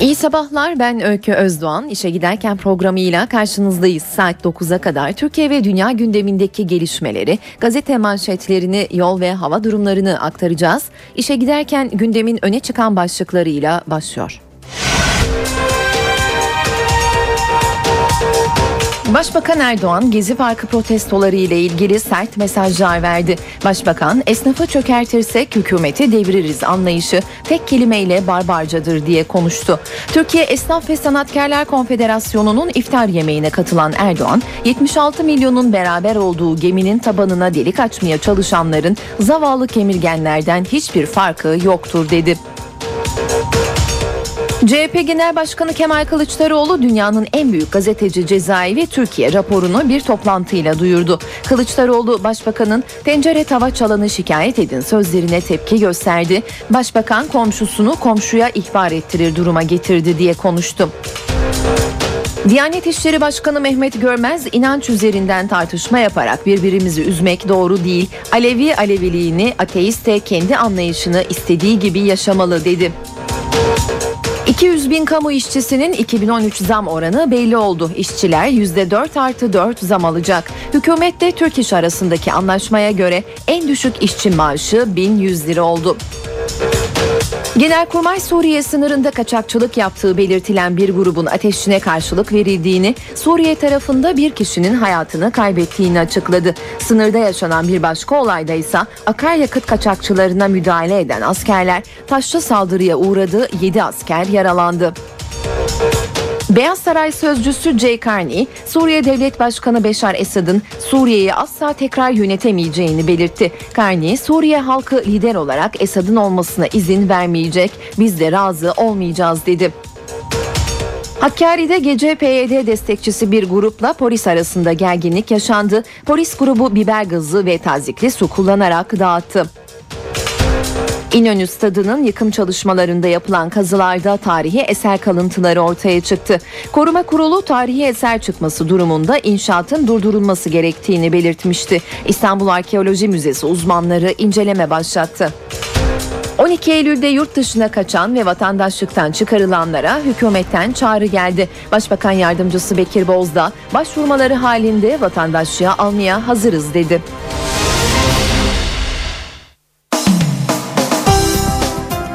İyi sabahlar ben Öykü Özdoğan. İşe giderken programıyla karşınızdayız. Saat 9'a kadar Türkiye ve dünya gündemindeki gelişmeleri, gazete manşetlerini, yol ve hava durumlarını aktaracağız. İşe giderken gündemin öne çıkan başlıklarıyla başlıyor. Başbakan Erdoğan Gezi Parkı protestoları ile ilgili sert mesajlar verdi. Başbakan esnafı çökertirsek hükümeti deviririz anlayışı tek kelimeyle barbarcadır diye konuştu. Türkiye Esnaf ve Sanatkarlar Konfederasyonu'nun iftar yemeğine katılan Erdoğan 76 milyonun beraber olduğu geminin tabanına delik açmaya çalışanların zavallı kemirgenlerden hiçbir farkı yoktur dedi. CHP Genel Başkanı Kemal Kılıçdaroğlu dünyanın en büyük gazeteci cezaevi Türkiye raporunu bir toplantıyla duyurdu. Kılıçdaroğlu başbakanın tencere tava çalanı şikayet edin sözlerine tepki gösterdi. Başbakan komşusunu komşuya ihbar ettirir duruma getirdi diye konuştu. Diyanet İşleri Başkanı Mehmet Görmez inanç üzerinden tartışma yaparak birbirimizi üzmek doğru değil. Alevi Aleviliğini, ateist de kendi anlayışını istediği gibi yaşamalı dedi. 200 bin kamu işçisinin 2013 zam oranı belli oldu. İşçiler %4 artı 4 zam alacak. Hükümetle Türk İş arasındaki anlaşmaya göre en düşük işçi maaşı 1100 lira oldu. Genelkurmay Suriye sınırında kaçakçılık yaptığı belirtilen bir grubun ateşine karşılık verildiğini, Suriye tarafında bir kişinin hayatını kaybettiğini açıkladı. Sınırda yaşanan bir başka olayda ise akaryakıt kaçakçılarına müdahale eden askerler taşlı saldırıya uğradı, 7 asker yaralandı. Beyaz Saray sözcüsü Jay Carney, Suriye Devlet Başkanı Beşar Esad'ın Suriye'yi asla tekrar yönetemeyeceğini belirtti. Carney, Suriye halkı lider olarak Esad'ın olmasına izin vermeyecek, biz de razı olmayacağız dedi. Hakkari'de gece PYD destekçisi bir grupla polis arasında gerginlik yaşandı. Polis grubu biber gazı ve tazikli su kullanarak dağıttı. İnönü Stadı'nın yıkım çalışmalarında yapılan kazılarda tarihi eser kalıntıları ortaya çıktı. Koruma Kurulu tarihi eser çıkması durumunda inşaatın durdurulması gerektiğini belirtmişti. İstanbul Arkeoloji Müzesi uzmanları inceleme başlattı. 12 Eylül'de yurt dışına kaçan ve vatandaşlıktan çıkarılanlara hükümetten çağrı geldi. Başbakan Yardımcısı Bekir Bozdağ başvurmaları halinde vatandaşlığa almaya hazırız dedi.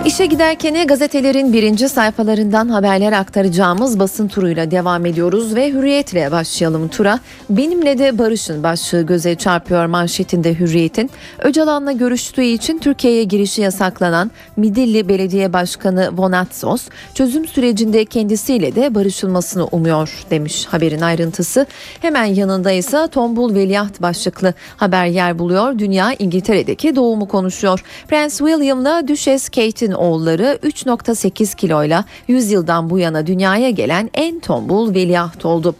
İşe giderken gazetelerin birinci sayfalarından haberler aktaracağımız basın turuyla devam ediyoruz ve hürriyetle başlayalım tura. Benimle de barışın başlığı göze çarpıyor manşetinde hürriyetin. Öcalan'la görüştüğü için Türkiye'ye girişi yasaklanan Midilli Belediye Başkanı Vonatsos çözüm sürecinde kendisiyle de barışılmasını umuyor demiş haberin ayrıntısı. Hemen yanında ise Tombul Veliaht başlıklı haber yer buluyor. Dünya İngiltere'deki doğumu konuşuyor. Prens William'la Düşes Kate'in oğulları 3.8 kiloyla 100 yıldan bu yana dünyaya gelen en tombul veliaht oldu.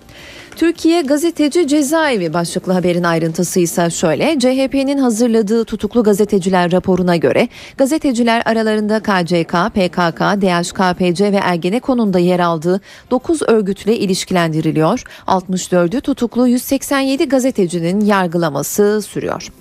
Türkiye Gazeteci Cezaevi başlıklı haberin ayrıntısı ise şöyle. CHP'nin hazırladığı tutuklu gazeteciler raporuna göre gazeteciler aralarında KCK, PKK, DHKPC ve Ergenekon'un da yer aldığı 9 örgütle ilişkilendiriliyor. 64'ü tutuklu 187 gazetecinin yargılaması sürüyor.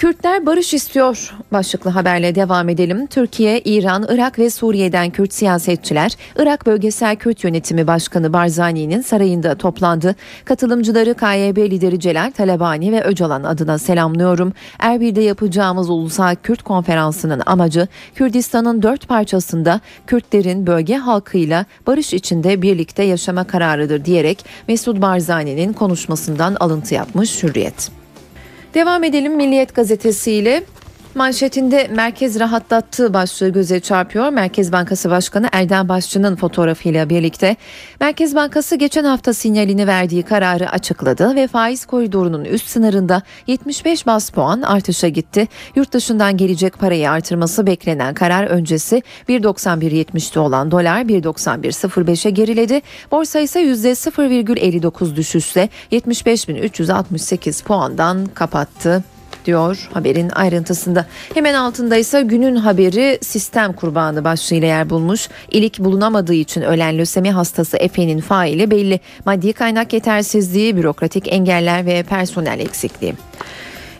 Kürtler barış istiyor başlıklı haberle devam edelim. Türkiye, İran, Irak ve Suriye'den Kürt siyasetçiler Irak Bölgesel Kürt Yönetimi Başkanı Barzani'nin sarayında toplandı. Katılımcıları KYB lideri Celal Talabani ve Öcalan adına selamlıyorum. Erbil'de yapacağımız Ulusal Kürt Konferansı'nın amacı Kürdistan'ın dört parçasında Kürtlerin bölge halkıyla barış içinde birlikte yaşama kararıdır diyerek Mesut Barzani'nin konuşmasından alıntı yapmış Hürriyet. Devam edelim Milliyet Gazetesi ile. Manşetinde merkez rahatlattığı başlığı göze çarpıyor. Merkez Bankası Başkanı Erdem Başçı'nın fotoğrafıyla birlikte Merkez Bankası geçen hafta sinyalini verdiği kararı açıkladı ve faiz koridorunun üst sınırında 75 bas puan artışa gitti. Yurt dışından gelecek parayı artırması beklenen karar öncesi 1.91.70'te olan dolar 1.91.05'e geriledi. Borsa ise %0,59 düşüşle 75.368 puandan kapattı diyor haberin ayrıntısında. Hemen altında ise günün haberi sistem kurbanı başlığıyla yer bulmuş. İlik bulunamadığı için ölen lösemi hastası Efe'nin faili belli. Maddi kaynak yetersizliği, bürokratik engeller ve personel eksikliği.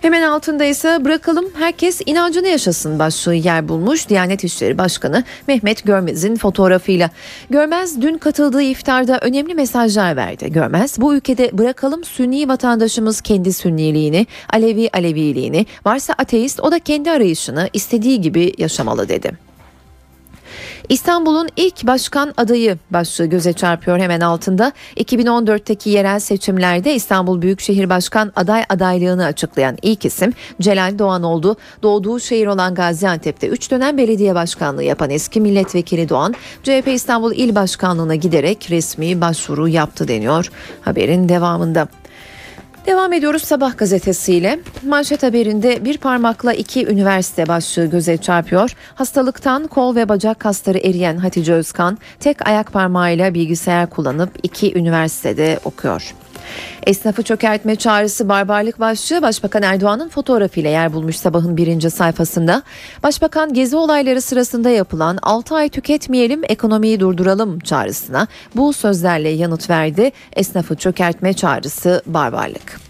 Hemen altında ise bırakalım herkes inancını yaşasın başlığı yer bulmuş Diyanet İşleri Başkanı Mehmet Görmez'in fotoğrafıyla. Görmez dün katıldığı iftarda önemli mesajlar verdi. Görmez bu ülkede bırakalım Sünni vatandaşımız kendi Sünniliğini, Alevi Aleviliğini, varsa ateist o da kendi arayışını istediği gibi yaşamalı dedi. İstanbul'un ilk başkan adayı başlığı göze çarpıyor hemen altında. 2014'teki yerel seçimlerde İstanbul Büyükşehir Başkan aday adaylığını açıklayan ilk isim Celal Doğan oldu. Doğduğu şehir olan Gaziantep'te 3 dönem belediye başkanlığı yapan eski milletvekili Doğan, CHP İstanbul İl Başkanlığı'na giderek resmi başvuru yaptı deniyor haberin devamında. Devam ediyoruz Sabah gazetesiyle. Manşet haberinde bir parmakla iki üniversite başlığı göze çarpıyor. Hastalıktan kol ve bacak kasları eriyen Hatice Özkan tek ayak parmağıyla bilgisayar kullanıp iki üniversitede okuyor. Esnafı çökertme çağrısı barbarlık başlığı Başbakan Erdoğan'ın fotoğrafıyla yer bulmuş sabahın birinci sayfasında. Başbakan gezi olayları sırasında yapılan 6 ay tüketmeyelim ekonomiyi durduralım çağrısına bu sözlerle yanıt verdi. Esnafı çökertme çağrısı barbarlık.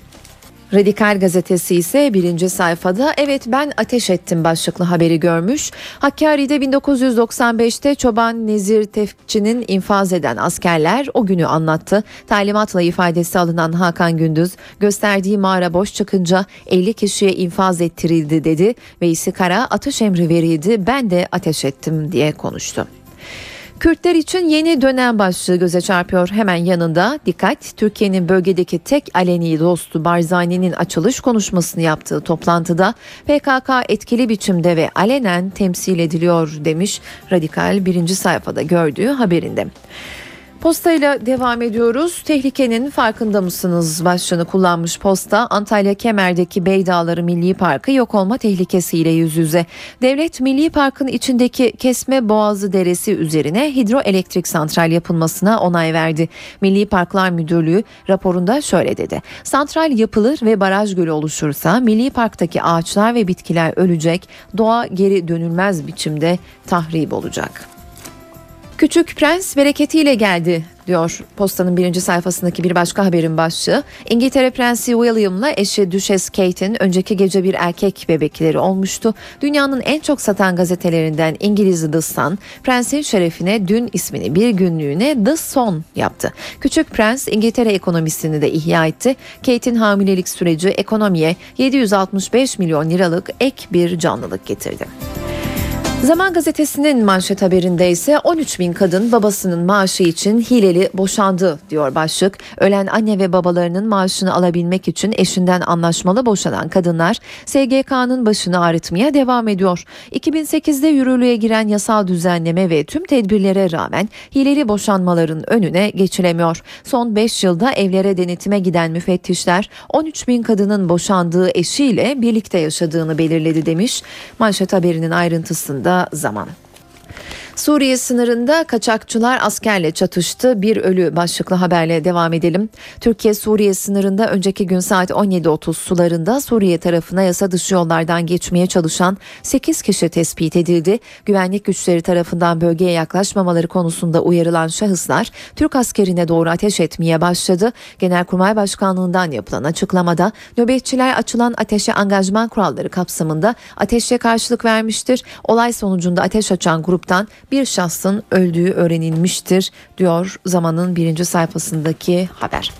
Radikal gazetesi ise birinci sayfada evet ben ateş ettim başlıklı haberi görmüş. Hakkari'de 1995'te Çoban Nezir Tefçi'nin infaz eden askerler o günü anlattı. Talimatla ifadesi alınan Hakan Gündüz gösterdiği mağara boş çıkınca 50 kişiye infaz ettirildi dedi. Veysi Kara ateş emri verildi ben de ateş ettim diye konuştu. Kürtler için yeni dönem başlığı göze çarpıyor. Hemen yanında dikkat Türkiye'nin bölgedeki tek aleni dostu Barzani'nin açılış konuşmasını yaptığı toplantıda PKK etkili biçimde ve alenen temsil ediliyor demiş Radikal birinci sayfada gördüğü haberinde. Postayla devam ediyoruz. Tehlikenin farkında mısınız başlığını kullanmış posta Antalya Kemer'deki Beydağları Milli Parkı yok olma tehlikesiyle yüz yüze. Devlet Milli Park'ın içindeki Kesme Boğazı Deresi üzerine hidroelektrik santral yapılmasına onay verdi. Milli Parklar Müdürlüğü raporunda şöyle dedi. Santral yapılır ve baraj gölü oluşursa Milli Park'taki ağaçlar ve bitkiler ölecek, doğa geri dönülmez biçimde tahrip olacak. Küçük Prens bereketiyle geldi diyor postanın birinci sayfasındaki bir başka haberin başlığı. İngiltere Prensi William'la eşi Düşes Kate'in önceki gece bir erkek bebekleri olmuştu. Dünyanın en çok satan gazetelerinden İngiliz The Sun, Prensin şerefine dün ismini bir günlüğüne The Son yaptı. Küçük Prens İngiltere ekonomisini de ihya etti. Kate'in hamilelik süreci ekonomiye 765 milyon liralık ek bir canlılık getirdi. Zaman gazetesinin manşet haberinde ise 13 bin kadın babasının maaşı için hileli boşandı diyor başlık. Ölen anne ve babalarının maaşını alabilmek için eşinden anlaşmalı boşanan kadınlar SGK'nın başını ağrıtmaya devam ediyor. 2008'de yürürlüğe giren yasal düzenleme ve tüm tedbirlere rağmen hileli boşanmaların önüne geçilemiyor. Son 5 yılda evlere denetime giden müfettişler 13 bin kadının boşandığı eşiyle birlikte yaşadığını belirledi demiş. Manşet haberinin ayrıntısında da zaman. Suriye sınırında kaçakçılar askerle çatıştı. Bir ölü başlıklı haberle devam edelim. Türkiye Suriye sınırında önceki gün saat 17.30 sularında Suriye tarafına yasa dışı yollardan geçmeye çalışan 8 kişi tespit edildi. Güvenlik güçleri tarafından bölgeye yaklaşmamaları konusunda uyarılan şahıslar Türk askerine doğru ateş etmeye başladı. Genelkurmay Başkanlığından yapılan açıklamada nöbetçiler açılan ateşe angajman kuralları kapsamında ateşe karşılık vermiştir. Olay sonucunda ateş açan gruptan bir şahsın öldüğü öğrenilmiştir diyor zamanın birinci sayfasındaki haber.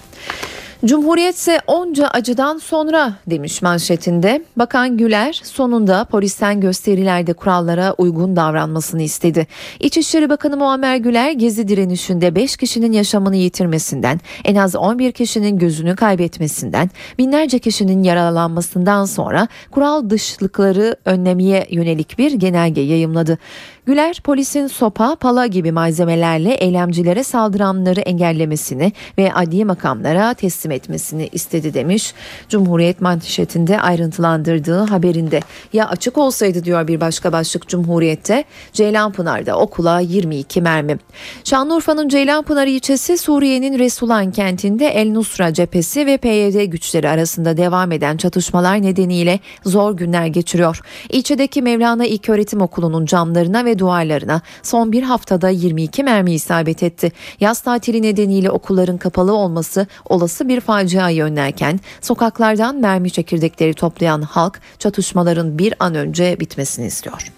Cumhuriyet ise onca acıdan sonra demiş manşetinde. Bakan Güler sonunda polisten gösterilerde kurallara uygun davranmasını istedi. İçişleri Bakanı Muammer Güler gezi direnişinde 5 kişinin yaşamını yitirmesinden, en az 11 kişinin gözünü kaybetmesinden, binlerce kişinin yaralanmasından sonra kural dışlıkları önlemeye yönelik bir genelge yayımladı. Güler polisin sopa, pala gibi malzemelerle eylemcilere saldıranları engellemesini ve adli makamlara teslim etmesini istedi demiş. Cumhuriyet manşetinde ayrıntılandırdığı haberinde. Ya açık olsaydı diyor bir başka başlık Cumhuriyet'te Ceylanpınar'da okula 22 mermi. Şanlıurfa'nın Ceylanpınar ilçesi Suriye'nin Resulan kentinde El Nusra cephesi ve PYD güçleri arasında devam eden çatışmalar nedeniyle zor günler geçiriyor. İlçedeki Mevlana İlköğretim Okulu'nun camlarına ve ve duvarlarına son bir haftada 22 mermi isabet etti. Yaz tatili nedeniyle okulların kapalı olması olası bir faciayı önlerken sokaklardan mermi çekirdekleri toplayan halk çatışmaların bir an önce bitmesini istiyor.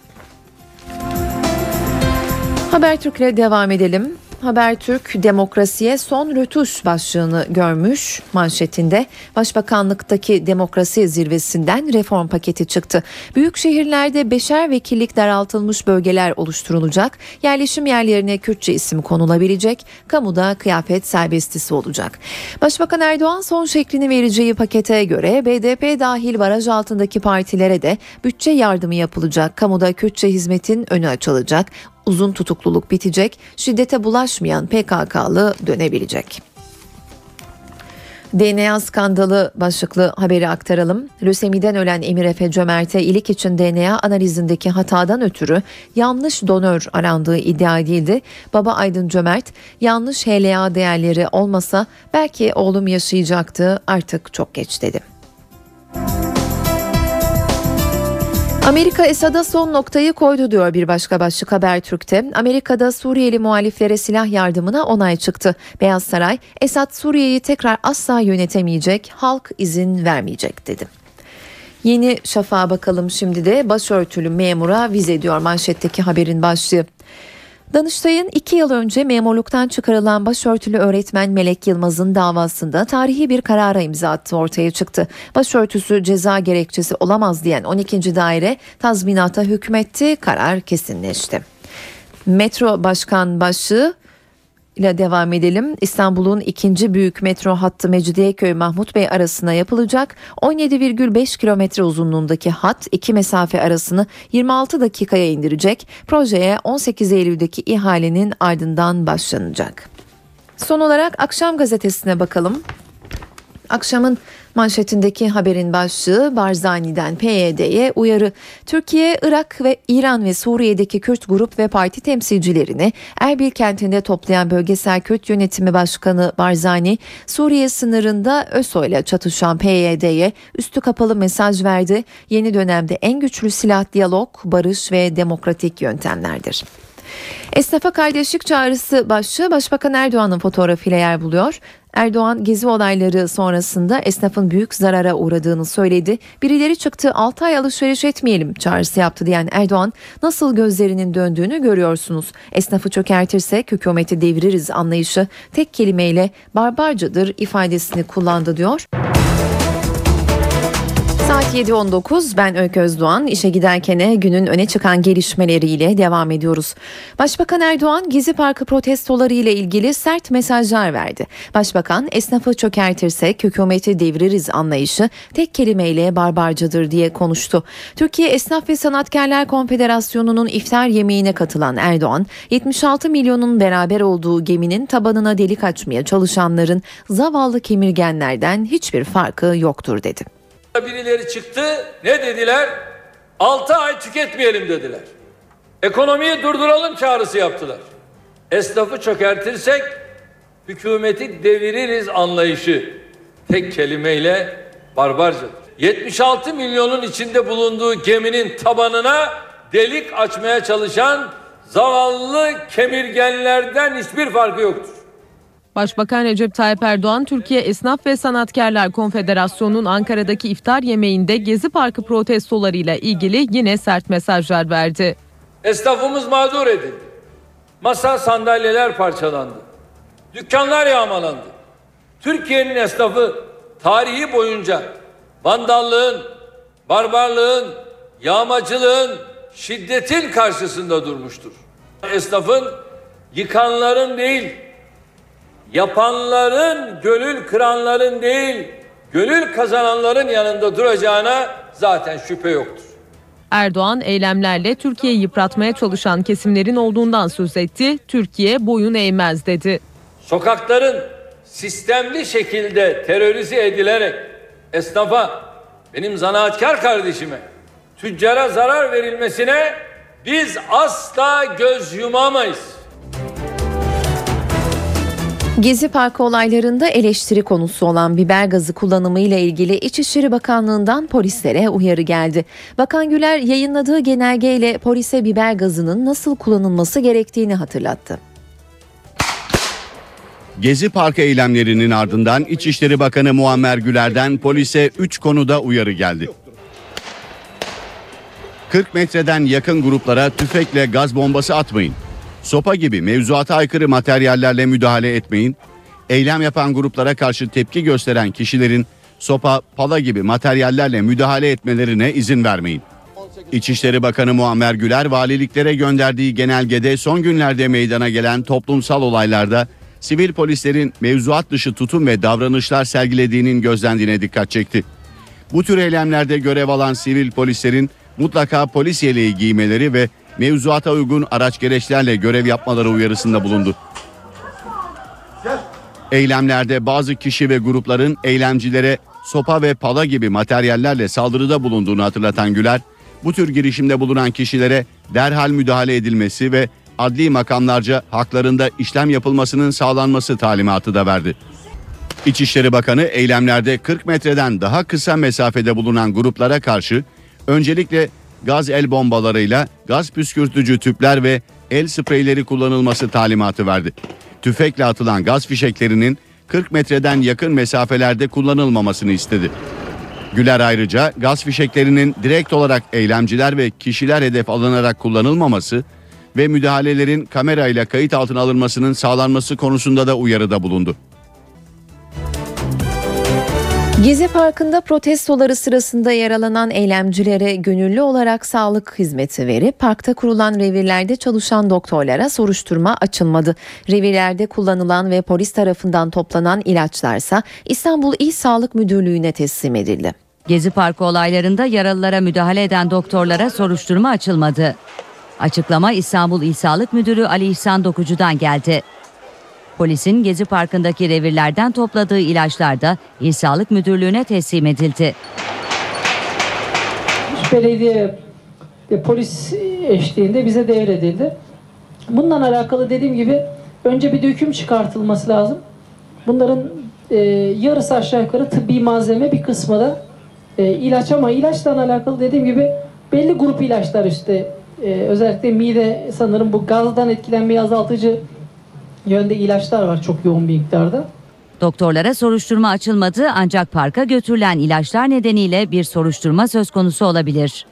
Habertürk'le devam edelim. Habertürk demokrasiye son rötuş başlığını görmüş manşetinde. Başbakanlıktaki demokrasi zirvesinden reform paketi çıktı. Büyük şehirlerde beşer vekillik daraltılmış bölgeler oluşturulacak. Yerleşim yerlerine Kürtçe isim konulabilecek. Kamuda kıyafet serbestisi olacak. Başbakan Erdoğan son şeklini vereceği pakete göre BDP dahil baraj altındaki partilere de bütçe yardımı yapılacak. Kamuda Kürtçe hizmetin önü açılacak uzun tutukluluk bitecek, şiddete bulaşmayan PKK'lı dönebilecek. DNA skandalı başlıklı haberi aktaralım. Lösemiden ölen Emir Efe Cömert'e ilik için DNA analizindeki hatadan ötürü yanlış donör arandığı iddia edildi. Baba Aydın Cömert yanlış HLA değerleri olmasa belki oğlum yaşayacaktı artık çok geç dedi. Amerika Esad'a son noktayı koydu diyor bir başka başlık Habertürk'te. Amerika'da Suriyeli muhaliflere silah yardımına onay çıktı. Beyaz Saray, Esad Suriye'yi tekrar asla yönetemeyecek, halk izin vermeyecek dedi. Yeni Şafak'a bakalım şimdi de başörtülü memura vize diyor manşetteki haberin başlığı. Danıştay'ın iki yıl önce memurluktan çıkarılan başörtülü öğretmen Melek Yılmaz'ın davasında tarihi bir karara imza attığı ortaya çıktı. Başörtüsü ceza gerekçesi olamaz diyen 12. daire tazminata hükmetti, karar kesinleşti. Metro Başkan Başlığı ile devam edelim. İstanbul'un ikinci büyük metro hattı Mecidiyeköy Mahmut Bey arasına yapılacak. 17,5 kilometre uzunluğundaki hat iki mesafe arasını 26 dakikaya indirecek. Projeye 18 Eylül'deki ihalenin ardından başlanacak. Son olarak akşam gazetesine bakalım. Akşamın Manşetindeki haberin başlığı Barzani'den PYD'ye uyarı. Türkiye, Irak ve İran ve Suriye'deki Kürt grup ve parti temsilcilerini Erbil kentinde toplayan Bölgesel Kürt Yönetimi Başkanı Barzani, Suriye sınırında ÖSO ile çatışan PYD'ye üstü kapalı mesaj verdi. Yeni dönemde en güçlü silah diyalog, barış ve demokratik yöntemlerdir. Esnafa kardeşlik çağrısı başlığı Başbakan Erdoğan'ın fotoğrafıyla yer buluyor. Erdoğan gezi olayları sonrasında esnafın büyük zarara uğradığını söyledi. Birileri çıktı 6 ay alışveriş etmeyelim çağrısı yaptı diyen Erdoğan nasıl gözlerinin döndüğünü görüyorsunuz. Esnafı çökertirsek hükümeti deviririz anlayışı tek kelimeyle barbarcadır ifadesini kullandı diyor. Saat 7.19 ben Öykü Özdoğan işe giderken günün öne çıkan gelişmeleriyle devam ediyoruz. Başbakan Erdoğan Gezi Parkı protestoları ile ilgili sert mesajlar verdi. Başbakan esnafı çökertirsek hükümeti deviririz anlayışı tek kelimeyle barbarcadır diye konuştu. Türkiye Esnaf ve Sanatkarlar Konfederasyonu'nun iftar yemeğine katılan Erdoğan 76 milyonun beraber olduğu geminin tabanına delik açmaya çalışanların zavallı kemirgenlerden hiçbir farkı yoktur dedi. Birileri çıktı ne dediler? 6 ay tüketmeyelim dediler. Ekonomiyi durduralım çağrısı yaptılar. Esnafı çökertirsek hükümeti deviririz anlayışı tek kelimeyle barbarca. 76 milyonun içinde bulunduğu geminin tabanına delik açmaya çalışan zavallı kemirgenlerden hiçbir farkı yoktur. Başbakan Recep Tayyip Erdoğan, Türkiye Esnaf ve Sanatkarlar Konfederasyonu'nun Ankara'daki iftar yemeğinde Gezi Parkı protestolarıyla ilgili yine sert mesajlar verdi. Esnafımız mağdur edildi. Masa sandalyeler parçalandı. Dükkanlar yağmalandı. Türkiye'nin esnafı tarihi boyunca vandallığın, barbarlığın, yağmacılığın, şiddetin karşısında durmuştur. Esnafın yıkanların değil, yapanların, gönül kıranların değil, gönül kazananların yanında duracağına zaten şüphe yoktur. Erdoğan eylemlerle Türkiye'yi yıpratmaya çalışan kesimlerin olduğundan söz etti. Türkiye boyun eğmez dedi. Sokakların sistemli şekilde terörize edilerek esnafa, benim zanaatkar kardeşime, tüccara zarar verilmesine biz asla göz yumamayız. Gezi Parkı olaylarında eleştiri konusu olan biber gazı kullanımı ile ilgili İçişleri Bakanlığı'ndan polislere uyarı geldi. Bakan Güler yayınladığı genelgeyle polise biber gazının nasıl kullanılması gerektiğini hatırlattı. Gezi Parkı eylemlerinin ardından İçişleri Bakanı Muammer Güler'den polise 3 konuda uyarı geldi. 40 metreden yakın gruplara tüfekle gaz bombası atmayın. Sopa gibi mevzuata aykırı materyallerle müdahale etmeyin. Eylem yapan gruplara karşı tepki gösteren kişilerin sopa, pala gibi materyallerle müdahale etmelerine izin vermeyin. İçişleri Bakanı Muammer Güler valiliklere gönderdiği genelgede son günlerde meydana gelen toplumsal olaylarda sivil polislerin mevzuat dışı tutum ve davranışlar sergilediğinin gözlendiğine dikkat çekti. Bu tür eylemlerde görev alan sivil polislerin mutlaka polis yeleği giymeleri ve mevzuata uygun araç gereçlerle görev yapmaları uyarısında bulundu. Eylemlerde bazı kişi ve grupların eylemcilere sopa ve pala gibi materyallerle saldırıda bulunduğunu hatırlatan Güler, bu tür girişimde bulunan kişilere derhal müdahale edilmesi ve adli makamlarca haklarında işlem yapılmasının sağlanması talimatı da verdi. İçişleri Bakanı eylemlerde 40 metreden daha kısa mesafede bulunan gruplara karşı öncelikle gaz el bombalarıyla gaz püskürtücü tüpler ve el spreyleri kullanılması talimatı verdi. Tüfekle atılan gaz fişeklerinin 40 metreden yakın mesafelerde kullanılmamasını istedi. Güler ayrıca gaz fişeklerinin direkt olarak eylemciler ve kişiler hedef alınarak kullanılmaması ve müdahalelerin kamerayla kayıt altına alınmasının sağlanması konusunda da uyarıda bulundu. Gezi Parkı'nda protestoları sırasında yaralanan eylemcilere gönüllü olarak sağlık hizmeti verip parkta kurulan revirlerde çalışan doktorlara soruşturma açılmadı. Revirlerde kullanılan ve polis tarafından toplanan ilaçlarsa İstanbul İl Sağlık Müdürlüğü'ne teslim edildi. Gezi Parkı olaylarında yaralılara müdahale eden doktorlara soruşturma açılmadı. Açıklama İstanbul İl Sağlık Müdürü Ali İhsan Dokucu'dan geldi. Polisin Gezi Parkı'ndaki revirlerden topladığı ilaçlar da İl Sağlık Müdürlüğü'ne teslim edildi. belediye ve polis eşliğinde bize devredildi. Bundan alakalı dediğim gibi önce bir döküm çıkartılması lazım. Bunların e, yarısı aşağı yukarı tıbbi malzeme bir kısmı da e, ilaç ama ilaçla alakalı dediğim gibi belli grup ilaçlar işte e, özellikle mide sanırım bu gazdan etkilenmeyi azaltıcı yönde ilaçlar var çok yoğun bir miktarda. Doktorlara soruşturma açılmadı ancak parka götürülen ilaçlar nedeniyle bir soruşturma söz konusu olabilir.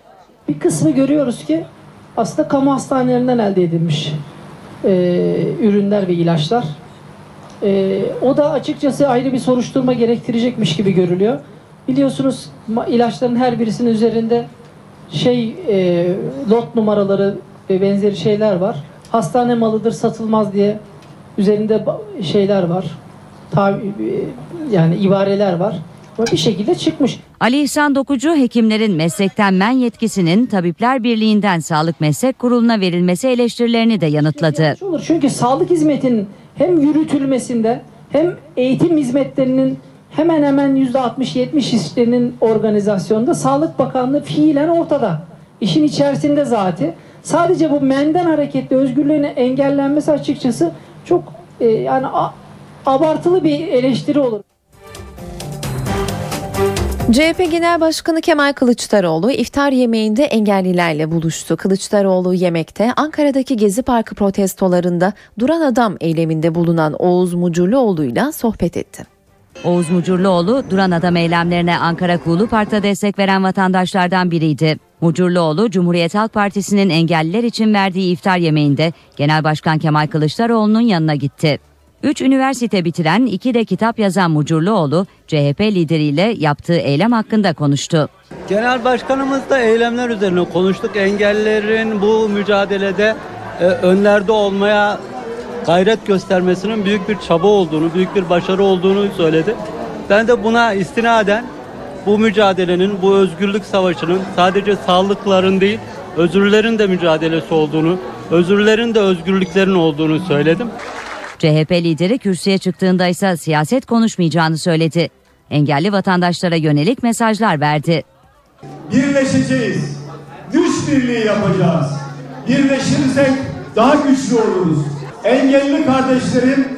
Bir kısmı görüyoruz ki aslında kamu hastanelerinden elde edilmiş e, ürünler ve ilaçlar. E, o da açıkçası ayrı bir soruşturma gerektirecekmiş gibi görülüyor. Biliyorsunuz ilaçların her birisinin üzerinde şey e, lot numaraları ve benzeri şeyler var. Hastane malıdır satılmaz diye üzerinde şeyler var. Yani ibareler var. Ama bir şekilde çıkmış. Ali İhsan Dokucu hekimlerin meslekten men yetkisinin Tabipler Birliği'nden Sağlık Meslek Kurulu'na verilmesi eleştirilerini de yanıtladı. Olur. Çünkü sağlık hizmetinin hem yürütülmesinde hem eğitim hizmetlerinin hemen hemen %60-70 işlerinin organizasyonunda Sağlık Bakanlığı fiilen ortada. İşin içerisinde zaten. Sadece bu menden hareketli özgürlüğün engellenmesi açıkçası çok e, yani a- abartılı bir eleştiri olur. CHP Genel Başkanı Kemal Kılıçdaroğlu iftar yemeğinde engellilerle buluştu. Kılıçdaroğlu yemekte Ankara'daki Gezi Parkı protestolarında duran adam eyleminde bulunan Oğuz Mucurluoğlu'yla sohbet etti. Oğuz Mucurluoğlu duran adam eylemlerine Ankara Kuğulu Park'ta destek veren vatandaşlardan biriydi. Mucurluoğlu Cumhuriyet Halk Partisi'nin engelliler için verdiği iftar yemeğinde Genel Başkan Kemal Kılıçdaroğlu'nun yanına gitti. Üç üniversite bitiren, iki de kitap yazan Mucurluoğlu, CHP lideriyle yaptığı eylem hakkında konuştu. Genel başkanımızla eylemler üzerine konuştuk. Engellilerin bu mücadelede e, önlerde olmaya gayret göstermesinin büyük bir çaba olduğunu, büyük bir başarı olduğunu söyledi. Ben de buna istinaden bu mücadelenin, bu özgürlük savaşının sadece sağlıkların değil, özürlerin de mücadelesi olduğunu, özürlerin de özgürlüklerin olduğunu söyledim. CHP lideri kürsüye çıktığında ise siyaset konuşmayacağını söyledi. Engelli vatandaşlara yönelik mesajlar verdi. Birleşeceğiz. Güç birliği yapacağız. Birleşirsek daha güçlü oluruz. Engelli kardeşlerim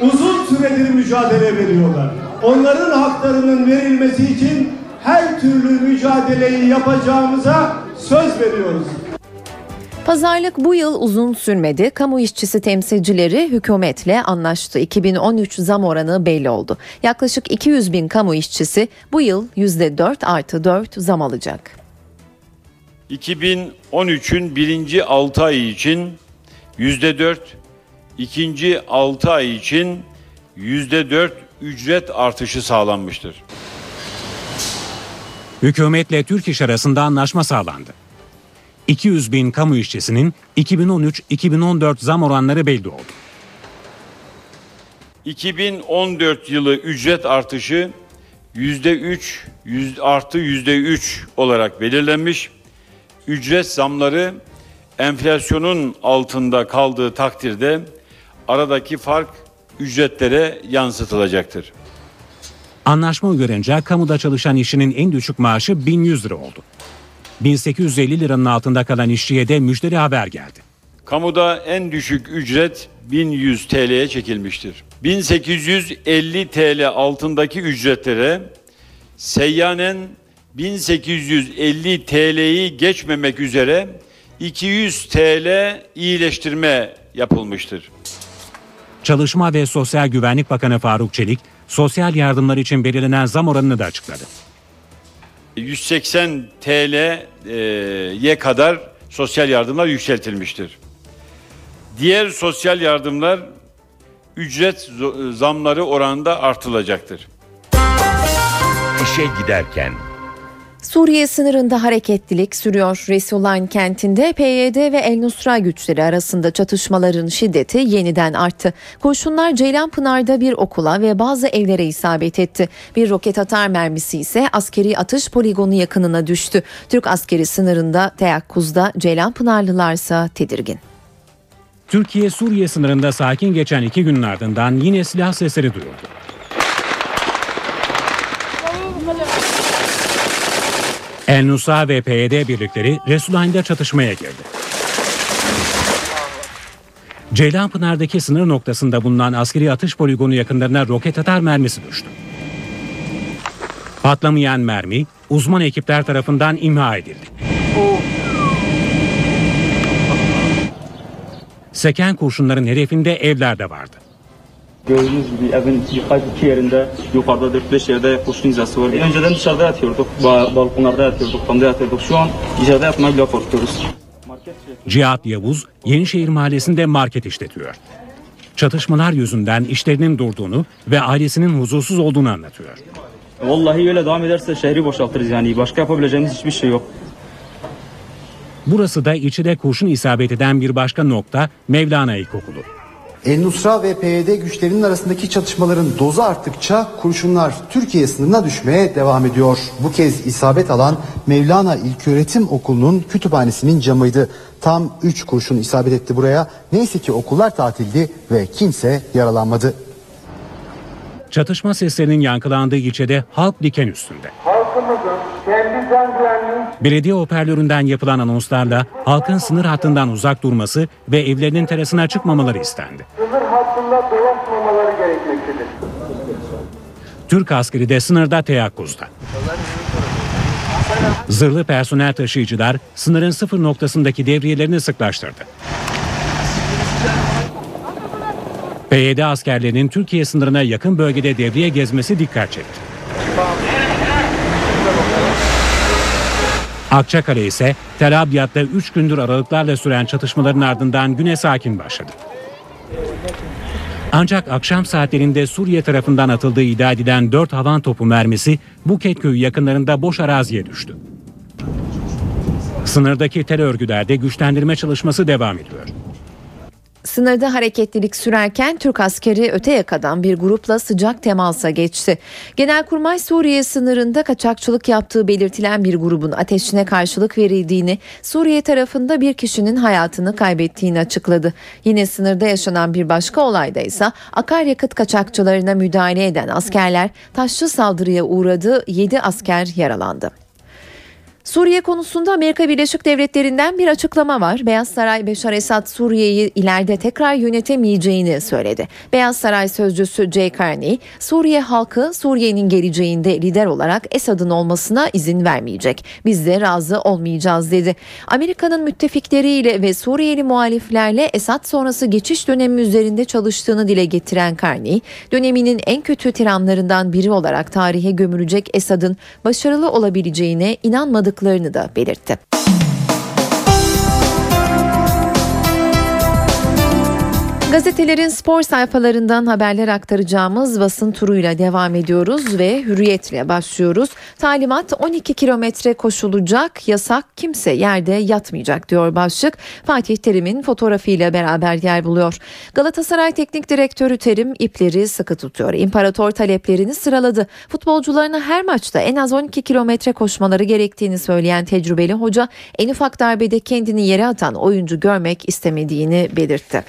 uzun süredir mücadele veriyorlar. Onların haklarının verilmesi için her türlü mücadeleyi yapacağımıza söz veriyoruz. Pazarlık bu yıl uzun sürmedi. Kamu işçisi temsilcileri hükümetle anlaştı. 2013 zam oranı belli oldu. Yaklaşık 200 bin kamu işçisi bu yıl %4 artı 4 zam alacak. 2013'ün birinci 6 ayı için yüzde dört, ikinci 6 ay için yüzde dört ücret artışı sağlanmıştır. Hükümetle Türk İş arasında anlaşma sağlandı. 200 bin kamu işçisinin 2013-2014 zam oranları belli oldu. 2014 yılı ücret artışı yüzde üç yüz- artı yüzde üç olarak belirlenmiş. Ücret zamları enflasyonun altında kaldığı takdirde aradaki fark ücretlere yansıtılacaktır. Anlaşma uyarınca kamuda çalışan işçinin en düşük maaşı 1100 lira oldu. 1850 liranın altında kalan işçiye de müjdeli haber geldi. Kamuda en düşük ücret 1100 TL'ye çekilmiştir. 1850 TL altındaki ücretlere seyyanen 1850 TL'yi geçmemek üzere 200 TL iyileştirme yapılmıştır. Çalışma ve Sosyal Güvenlik Bakanı Faruk Çelik, sosyal yardımlar için belirlenen zam oranını da açıkladı. 180 TL'ye kadar sosyal yardımlar yükseltilmiştir. Diğer sosyal yardımlar ücret zamları oranında artılacaktır. İşe giderken Suriye sınırında hareketlilik sürüyor. Resulayn kentinde PYD ve El Nusra güçleri arasında çatışmaların şiddeti yeniden arttı. Kurşunlar Ceylanpınar'da bir okula ve bazı evlere isabet etti. Bir roket atar mermisi ise askeri atış poligonu yakınına düştü. Türk askeri sınırında teyakkuzda Ceylanpınarlılarsa tedirgin. Türkiye-Suriye sınırında sakin geçen iki günün ardından yine silah sesleri duyuldu. El Nusra ve PYD birlikleri Resulayn'da çatışmaya girdi. Ceylanpınar'daki sınır noktasında bulunan askeri atış poligonu yakınlarına roket atar mermisi düştü. Patlamayan mermi uzman ekipler tarafından imha edildi. Seken kurşunların hedefinde evler de vardı. Gördüğünüz gibi evin birkaç iki yerinde yukarıda 4-5 yerde kurşun izası var. Önceden dışarıda yatıyorduk, ba- balkonlarda yatıyorduk, damda yatıyorduk. Şu an içeride yatmaya bile korkuyoruz. Cihat Yavuz Yenişehir Mahallesi'nde market işletiyor. Çatışmalar yüzünden işlerinin durduğunu ve ailesinin huzursuz olduğunu anlatıyor. Vallahi öyle devam ederse şehri boşaltırız yani. Başka yapabileceğimiz hiçbir şey yok. Burası da içine kurşun isabet eden bir başka nokta Mevlana İlkokulu. El Nusra ve PYD güçlerinin arasındaki çatışmaların dozu arttıkça kurşunlar Türkiye sınırına düşmeye devam ediyor. Bu kez isabet alan Mevlana İlköğretim Okulu'nun kütüphanesinin camıydı. Tam 3 kurşun isabet etti buraya. Neyse ki okullar tatildi ve kimse yaralanmadı. Çatışma seslerinin yankılandığı ilçede halk diken üstünde. Halkımızın kendi can güvenliği Belediye hoparlöründen yapılan anonslarla halkın sınır hattından uzak durması ve evlerinin terasına çıkmamaları istendi. sınır hattında dolaşmamaları gerekmektedir. Türk askeri de sınırda teyakkuzda. Zırhlı personel taşıyıcılar sınırın sıfır noktasındaki devriyelerini sıklaştırdı. PYD askerlerinin Türkiye sınırına yakın bölgede devriye gezmesi dikkat çekti. Akçakale ise Tel Abyad'da 3 gündür aralıklarla süren çatışmaların ardından güne sakin başladı. Ancak akşam saatlerinde Suriye tarafından atıldığı iddia edilen 4 havan topu mermisi Buket köyü yakınlarında boş araziye düştü. Sınırdaki terör örgütlerde güçlendirme çalışması devam ediyor. Sınırda hareketlilik sürerken Türk askeri öte yakadan bir grupla sıcak temasa geçti. Genelkurmay Suriye sınırında kaçakçılık yaptığı belirtilen bir grubun ateşine karşılık verildiğini, Suriye tarafında bir kişinin hayatını kaybettiğini açıkladı. Yine sınırda yaşanan bir başka olayda ise akaryakıt kaçakçılarına müdahale eden askerler taşlı saldırıya uğradı, 7 asker yaralandı. Suriye konusunda Amerika Birleşik Devletleri'nden bir açıklama var. Beyaz Saray Beşar Esad Suriye'yi ileride tekrar yönetemeyeceğini söyledi. Beyaz Saray sözcüsü Jay Carney, Suriye halkı Suriye'nin geleceğinde lider olarak Esad'ın olmasına izin vermeyecek. Biz de razı olmayacağız dedi. Amerika'nın müttefikleriyle ve Suriyeli muhaliflerle Esad sonrası geçiş dönemi üzerinde çalıştığını dile getiren Carney, döneminin en kötü tiranlarından biri olarak tarihe gömülecek Esad'ın başarılı olabileceğine inanmadıklarını da belirtti. Gazetelerin spor sayfalarından haberler aktaracağımız basın turuyla devam ediyoruz ve hürriyetle başlıyoruz. Talimat 12 kilometre koşulacak, yasak kimse yerde yatmayacak diyor başlık. Fatih Terim'in fotoğrafıyla beraber yer buluyor. Galatasaray Teknik Direktörü Terim ipleri sıkı tutuyor. İmparator taleplerini sıraladı. Futbolcularına her maçta en az 12 kilometre koşmaları gerektiğini söyleyen tecrübeli hoca en ufak darbede kendini yere atan oyuncu görmek istemediğini belirtti.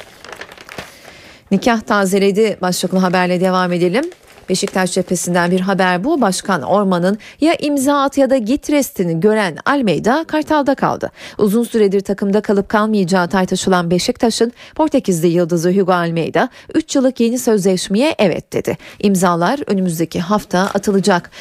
Nikah tazeledi başlıklı haberle devam edelim. Beşiktaş cephesinden bir haber bu. Başkan Orman'ın ya imza at ya da git restini gören Almeida Kartal'da kaldı. Uzun süredir takımda kalıp kalmayacağı tartışılan Beşiktaş'ın Portekizli yıldızı Hugo Almeida 3 yıllık yeni sözleşmeye evet dedi. İmzalar önümüzdeki hafta atılacak.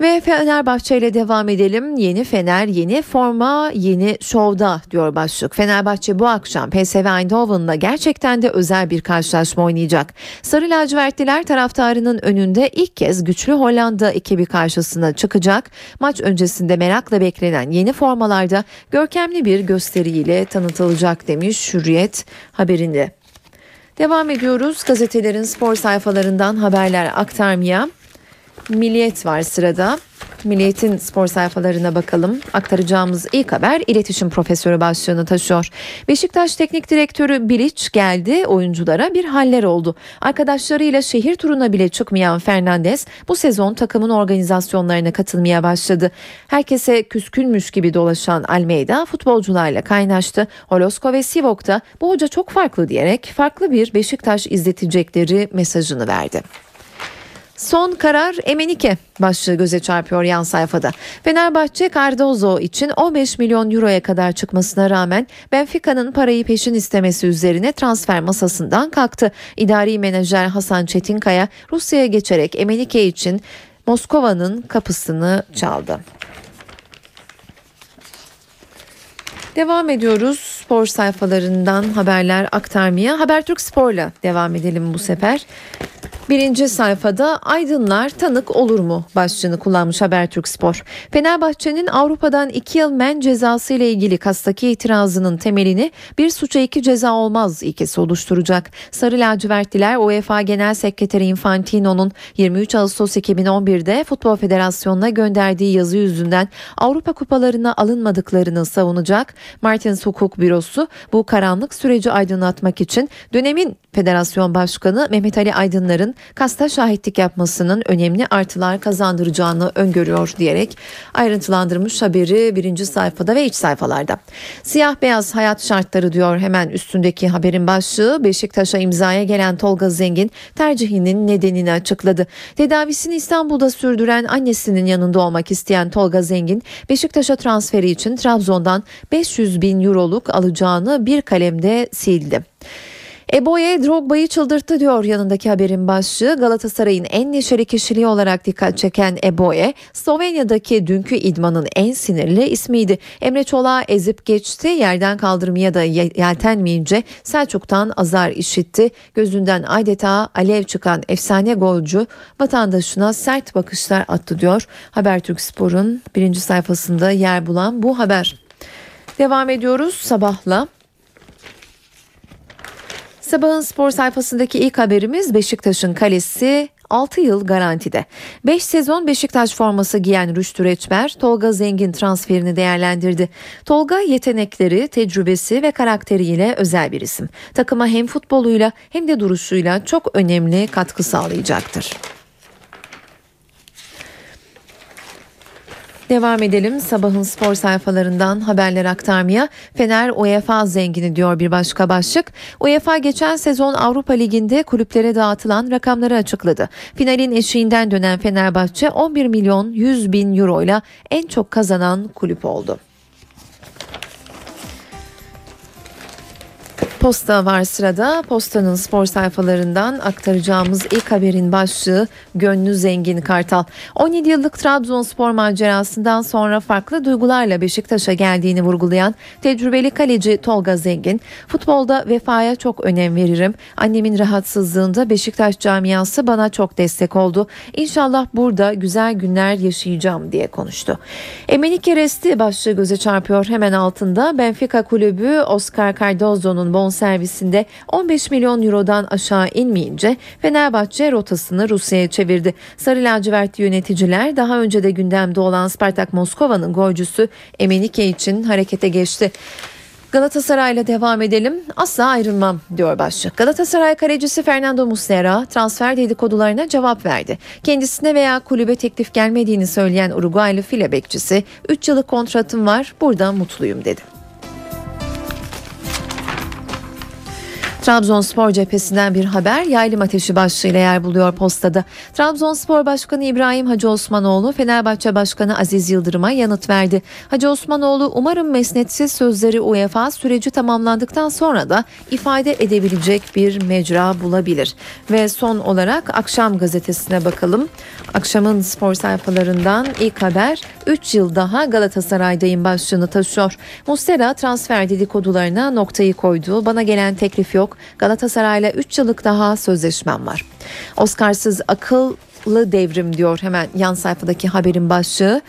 Ve Fenerbahçe ile devam edelim. Yeni Fener, yeni forma, yeni şovda diyor başlık. Fenerbahçe bu akşam PSV Eindhoven'la gerçekten de özel bir karşılaşma oynayacak. Sarı lacivertliler taraftarının önünde ilk kez güçlü Hollanda ekibi karşısına çıkacak. Maç öncesinde merakla beklenen yeni formalarda görkemli bir gösteriyle tanıtılacak demiş Hürriyet haberinde. Devam ediyoruz gazetelerin spor sayfalarından haberler aktarmaya. Milliyet var sırada. Milliyet'in spor sayfalarına bakalım. Aktaracağımız ilk haber iletişim profesörü başlığını taşıyor. Beşiktaş Teknik Direktörü Bilic geldi. Oyunculara bir haller oldu. Arkadaşlarıyla şehir turuna bile çıkmayan Fernandez bu sezon takımın organizasyonlarına katılmaya başladı. Herkese küskünmüş gibi dolaşan Almeida futbolcularla kaynaştı. Holosko ve Sivok da bu hoca çok farklı diyerek farklı bir Beşiktaş izletecekleri mesajını verdi. Son karar Emenike başlığı göze çarpıyor yan sayfada. Fenerbahçe Cardozo için 15 milyon euroya kadar çıkmasına rağmen Benfica'nın parayı peşin istemesi üzerine transfer masasından kalktı. İdari menajer Hasan Çetinkaya Rusya'ya geçerek Emenike için Moskova'nın kapısını çaldı. Devam ediyoruz spor sayfalarından haberler aktarmaya. Habertürk Spor'la devam edelim bu sefer. Birinci sayfada Aydınlar tanık olur mu başlığını kullanmış Habertürk Spor. Fenerbahçe'nin Avrupa'dan iki yıl men cezası ile ilgili kastaki itirazının temelini bir suça iki ceza olmaz ilkesi oluşturacak. Sarı lacivertliler UEFA Genel Sekreteri Infantino'nun 23 Ağustos 2011'de Futbol Federasyonu'na gönderdiği yazı yüzünden Avrupa kupalarına alınmadıklarını savunacak. Martins Hukuk Bürosu bu karanlık süreci aydınlatmak için dönemin Federasyon Başkanı Mehmet Ali Aydınlar'ın kasta şahitlik yapmasının önemli artılar kazandıracağını öngörüyor diyerek ayrıntılandırmış haberi birinci sayfada ve iç sayfalarda. Siyah beyaz hayat şartları diyor hemen üstündeki haberin başlığı Beşiktaş'a imzaya gelen Tolga Zengin tercihinin nedenini açıkladı. Tedavisini İstanbul'da sürdüren annesinin yanında olmak isteyen Tolga Zengin Beşiktaş'a transferi için Trabzon'dan 500 bin euroluk alacağını bir kalemde sildi. Eboye Drogba'yı çıldırttı diyor yanındaki haberin başlığı. Galatasaray'ın en neşeli kişiliği olarak dikkat çeken Eboye, Slovenya'daki dünkü idmanın en sinirli ismiydi. Emre Çolak'ı ezip geçti, yerden kaldırmaya da yeltenmeyince Selçuk'tan azar işitti. Gözünden adeta alev çıkan efsane golcü vatandaşına sert bakışlar attı diyor. Habertürk Spor'un birinci sayfasında yer bulan bu haber. Devam ediyoruz sabahla. Sabahın spor sayfasındaki ilk haberimiz Beşiktaş'ın kalesi 6 yıl garantide. 5 sezon Beşiktaş forması giyen Rüştü Reçber, Tolga Zengin transferini değerlendirdi. Tolga yetenekleri, tecrübesi ve karakteriyle özel bir isim. Takıma hem futboluyla hem de duruşuyla çok önemli katkı sağlayacaktır. Devam edelim sabahın spor sayfalarından haberler aktarmaya. Fener UEFA zengini diyor bir başka başlık. UEFA geçen sezon Avrupa Ligi'nde kulüplere dağıtılan rakamları açıkladı. Finalin eşiğinden dönen Fenerbahçe 11 milyon 100 bin euro ile en çok kazanan kulüp oldu. Posta var sırada. Postanın spor sayfalarından aktaracağımız ilk haberin başlığı Gönlü Zengin Kartal. 17 yıllık Trabzonspor macerasından sonra farklı duygularla Beşiktaş'a geldiğini vurgulayan tecrübeli kaleci Tolga Zengin, futbolda vefaya çok önem veririm. Annemin rahatsızlığında Beşiktaş camiası bana çok destek oldu. İnşallah burada güzel günler yaşayacağım diye konuştu. Emenike Resti başlığı göze çarpıyor hemen altında. Benfica kulübü Oscar Cardozo'nun bon servisinde 15 milyon eurodan aşağı inmeyince Fenerbahçe rotasını Rusya'ya çevirdi. Sarı lacivertli yöneticiler daha önce de gündemde olan Spartak Moskova'nın golcüsü Emenike için harekete geçti. Galatasaray'la devam edelim. Asla ayrılmam diyor başlık. Galatasaray kalecisi Fernando Muslera transfer dedikodularına cevap verdi. Kendisine veya kulübe teklif gelmediğini söyleyen Uruguaylı file bekçisi 3 yıllık kontratım var burada mutluyum dedi. Trabzonspor cephesinden bir haber yaylım ateşi başlığıyla yer buluyor postada. Trabzonspor Başkanı İbrahim Hacı Osmanoğlu Fenerbahçe Başkanı Aziz Yıldırım'a yanıt verdi. Hacı Osmanoğlu umarım mesnetsiz sözleri UEFA süreci tamamlandıktan sonra da ifade edebilecek bir mecra bulabilir. Ve son olarak Akşam gazetesine bakalım. Akşamın spor sayfalarından ilk haber 3 yıl daha Galatasaray'dayım başlığını taşıyor. Mustera transfer dedikodularına noktayı koydu. Bana gelen teklif Galatasaray'la 3 yıllık daha sözleşmem var. Oscarsız akıllı devrim diyor hemen yan sayfadaki haberin başlığı.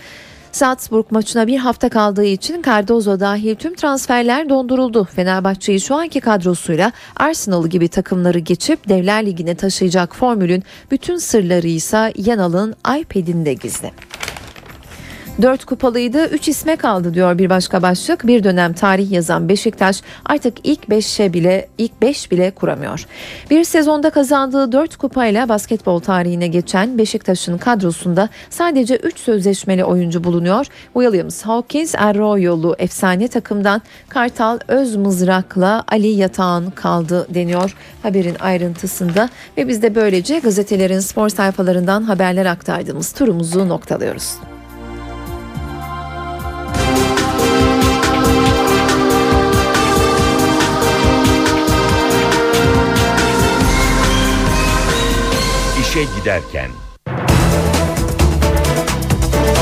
Salzburg maçına bir hafta kaldığı için Cardozo dahil tüm transferler donduruldu. Fenerbahçe'yi şu anki kadrosuyla Arsenal gibi takımları geçip Devler Ligi'ne taşıyacak formülün bütün sırları ise Yanal'ın iPad'inde gizli. 4 kupalıydı 3 isme kaldı diyor bir başka başlık. Bir dönem tarih yazan Beşiktaş artık ilk 5'e bile ilk 5 bile kuramıyor. Bir sezonda kazandığı 4 kupayla basketbol tarihine geçen Beşiktaş'ın kadrosunda sadece 3 sözleşmeli oyuncu bulunuyor. Williams, Hawkins, Arroyo'lu efsane takımdan Kartal Özmızrak'la Ali Yatağan kaldı deniyor haberin ayrıntısında ve biz de böylece gazetelerin spor sayfalarından haberler aktardığımız turumuzu noktalıyoruz. İşe giderken.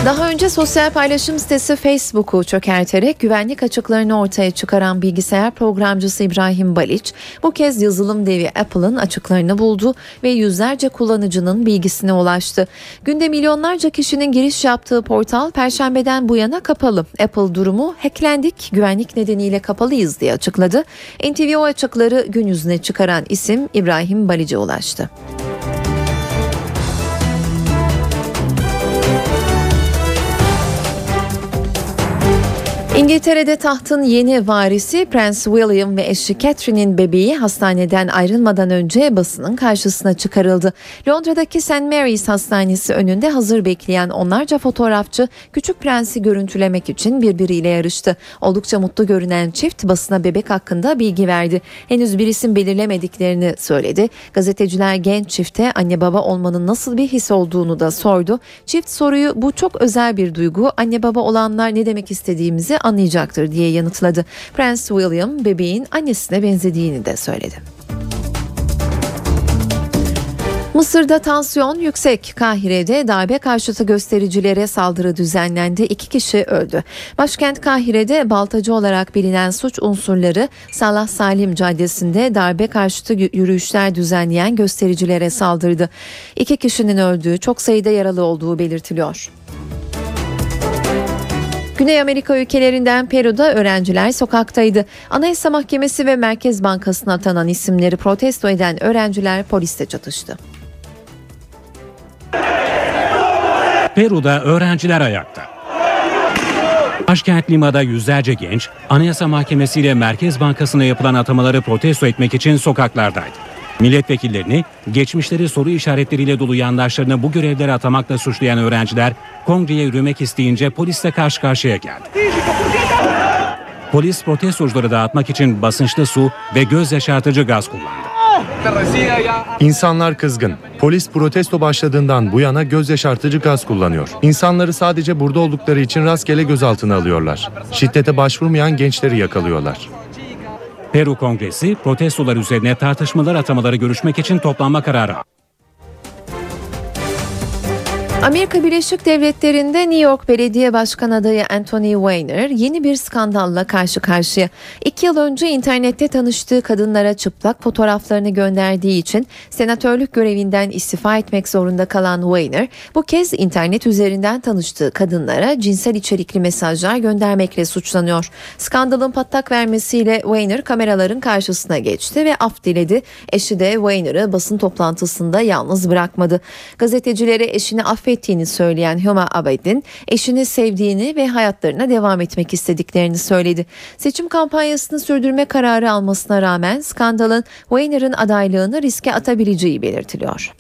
Daha önce sosyal paylaşım sitesi Facebook'u çökerterek güvenlik açıklarını ortaya çıkaran bilgisayar programcısı İbrahim Baliç bu kez yazılım devi Apple'ın açıklarını buldu ve yüzlerce kullanıcının bilgisine ulaştı. Günde milyonlarca kişinin giriş yaptığı portal perşembeden bu yana kapalı. Apple durumu hacklendik güvenlik nedeniyle kapalıyız diye açıkladı. NTV o açıkları gün yüzüne çıkaran isim İbrahim Balic'e ulaştı. İngiltere'de tahtın yeni varisi Prens William ve eşi Catherine'in bebeği hastaneden ayrılmadan önce basının karşısına çıkarıldı. Londra'daki St. Mary's Hastanesi önünde hazır bekleyen onlarca fotoğrafçı Küçük Prens'i görüntülemek için birbiriyle yarıştı. Oldukça mutlu görünen çift basına bebek hakkında bilgi verdi. Henüz bir isim belirlemediklerini söyledi. Gazeteciler genç çifte anne baba olmanın nasıl bir his olduğunu da sordu. Çift soruyu bu çok özel bir duygu anne baba olanlar ne demek istediğimizi anlayacaktır diye yanıtladı. Prens William bebeğin annesine benzediğini de söyledi. Mısır'da tansiyon yüksek. Kahire'de darbe karşıtı göstericilere saldırı düzenlendi. İki kişi öldü. Başkent Kahire'de baltacı olarak bilinen suç unsurları Salah Salim Caddesi'nde darbe karşıtı yürüyüşler düzenleyen göstericilere saldırdı. İki kişinin öldüğü, çok sayıda yaralı olduğu belirtiliyor. Güney Amerika ülkelerinden Peru'da öğrenciler sokaktaydı. Anayasa Mahkemesi ve Merkez Bankası'na atanan isimleri protesto eden öğrenciler poliste çatıştı. Peru'da öğrenciler ayakta. Başkent Lima'da yüzlerce genç Anayasa Mahkemesi ile Merkez Bankası'na yapılan atamaları protesto etmek için sokaklardaydı. Milletvekillerini geçmişleri soru işaretleriyle dolu yandaşlarını bu görevlere atamakla suçlayan öğrenciler kongreye yürümek isteyince polisle karşı karşıya geldi. Polis protestocuları dağıtmak için basınçlı su ve göz yaşartıcı gaz kullandı. İnsanlar kızgın. Polis protesto başladığından bu yana göz yaşartıcı gaz kullanıyor. İnsanları sadece burada oldukları için rastgele gözaltına alıyorlar. Şiddete başvurmayan gençleri yakalıyorlar. Peru Kongresi protestolar üzerine tartışmalar atamaları görüşmek için toplanma kararı. Amerika Birleşik Devletleri'nde New York Belediye Başkan adayı Anthony Weiner yeni bir skandalla karşı karşıya. İki yıl önce internette tanıştığı kadınlara çıplak fotoğraflarını gönderdiği için senatörlük görevinden istifa etmek zorunda kalan Weiner bu kez internet üzerinden tanıştığı kadınlara cinsel içerikli mesajlar göndermekle suçlanıyor. Skandalın patlak vermesiyle Weiner kameraların karşısına geçti ve af diledi. Eşi de Weiner'ı basın toplantısında yalnız bırakmadı. Gazetecilere eşini affettiğini söyleyen Huma Abedin eşini sevdiğini ve hayatlarına devam etmek istediklerini söyledi. Seçim kampanyasını sürdürme kararı almasına rağmen skandalın Weiner'ın adaylığını riske atabileceği belirtiliyor.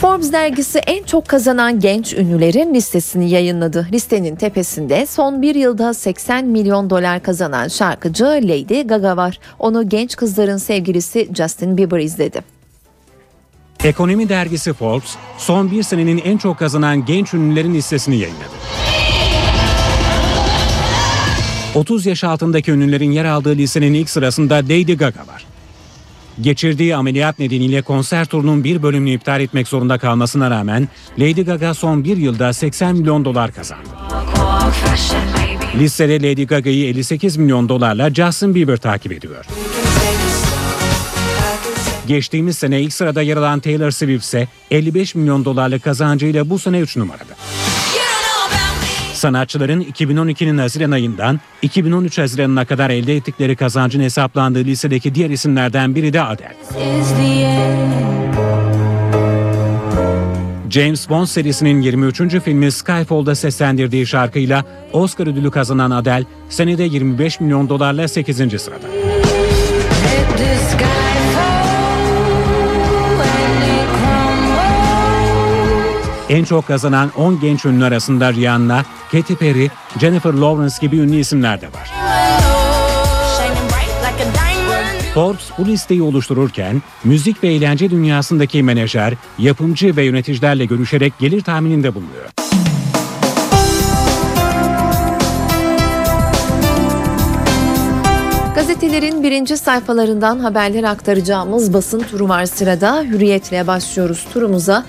Forbes dergisi en çok kazanan genç ünlülerin listesini yayınladı. Listenin tepesinde son bir yılda 80 milyon dolar kazanan şarkıcı Lady Gaga var. Onu genç kızların sevgilisi Justin Bieber izledi. Ekonomi dergisi Forbes son bir senenin en çok kazanan genç ünlülerin listesini yayınladı. 30 yaş altındaki ünlülerin yer aldığı listenin ilk sırasında Lady Gaga var. Geçirdiği ameliyat nedeniyle konser turunun bir bölümünü iptal etmek zorunda kalmasına rağmen Lady Gaga son bir yılda 80 milyon dolar kazandı. Listede Lady Gaga'yı 58 milyon dolarla Justin Bieber takip ediyor. Geçtiğimiz sene ilk sırada yer alan Taylor Swift ise 55 milyon dolarlık kazancıyla bu sene 3 numarada. Sanatçıların 2012'nin Haziran ayından 2013 Haziran'ına kadar elde ettikleri kazancın hesaplandığı listedeki diğer isimlerden biri de Adele. James Bond serisinin 23. filmi Skyfall'da seslendirdiği şarkıyla Oscar ödülü kazanan Adele senede 25 milyon dolarla 8. sırada. En çok kazanan 10 genç ünlü arasında Rihanna, Katy Perry, Jennifer Lawrence gibi ünlü isimler de var. Forbes bu listeyi oluştururken müzik ve eğlence dünyasındaki menajer, yapımcı ve yöneticilerle görüşerek gelir tahmininde bulunuyor. Gazetelerin birinci sayfalarından haberler aktaracağımız basın turu var sırada. Hürriyetle başlıyoruz turumuza.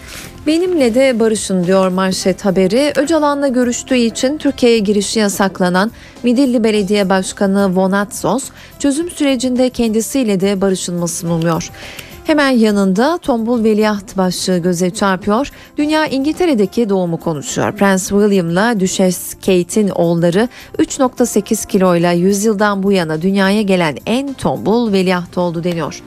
Benimle de barışın diyor manşet haberi. Öcalan'la görüştüğü için Türkiye'ye girişi yasaklanan Midilli Belediye Başkanı Vonatsos çözüm sürecinde kendisiyle de barışılmasını umuyor. Hemen yanında tombul veliaht başlığı göze çarpıyor. Dünya İngiltere'deki doğumu konuşuyor. Prens William'la Düşes Kate'in oğulları 3.8 kiloyla 100 yıldan bu yana dünyaya gelen en tombul veliaht oldu deniyor.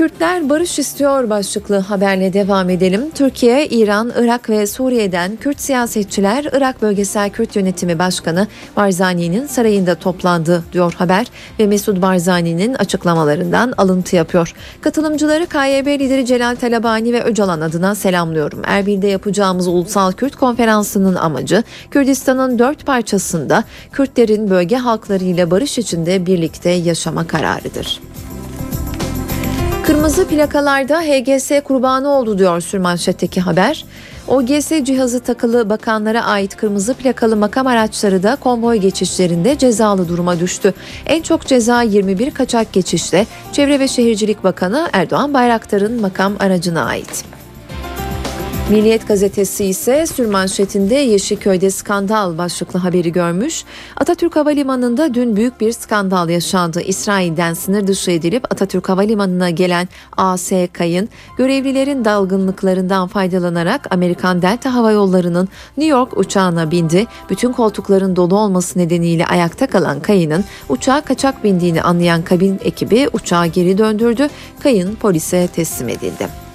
Kürtler barış istiyor başlıklı haberle devam edelim. Türkiye, İran, Irak ve Suriye'den Kürt siyasetçiler Irak Bölgesel Kürt Yönetimi Başkanı Barzani'nin sarayında toplandı diyor haber ve Mesud Barzani'nin açıklamalarından alıntı yapıyor. Katılımcıları KYB lideri Celal Talabani ve Öcalan adına selamlıyorum. Erbil'de yapacağımız Ulusal Kürt Konferansı'nın amacı Kürdistan'ın dört parçasında Kürtlerin bölge halklarıyla barış içinde birlikte yaşama kararıdır. Kırmızı plakalarda HGS kurbanı oldu diyor sürmanşetteki haber. OGS cihazı takılı bakanlara ait kırmızı plakalı makam araçları da konvoy geçişlerinde cezalı duruma düştü. En çok ceza 21 kaçak geçişte Çevre ve Şehircilik Bakanı Erdoğan Bayraktar'ın makam aracına ait. Milliyet gazetesi ise sürmanşetinde Yeşilköy'de skandal başlıklı haberi görmüş. Atatürk Havalimanı'nda dün büyük bir skandal yaşandı. İsrail'den sınır dışı edilip Atatürk Havalimanı'na gelen AS Kayın görevlilerin dalgınlıklarından faydalanarak Amerikan Delta Hava Yolları'nın New York uçağına bindi. Bütün koltukların dolu olması nedeniyle ayakta kalan Kayın'ın uçağa kaçak bindiğini anlayan kabin ekibi uçağı geri döndürdü. Kayın polise teslim edildi.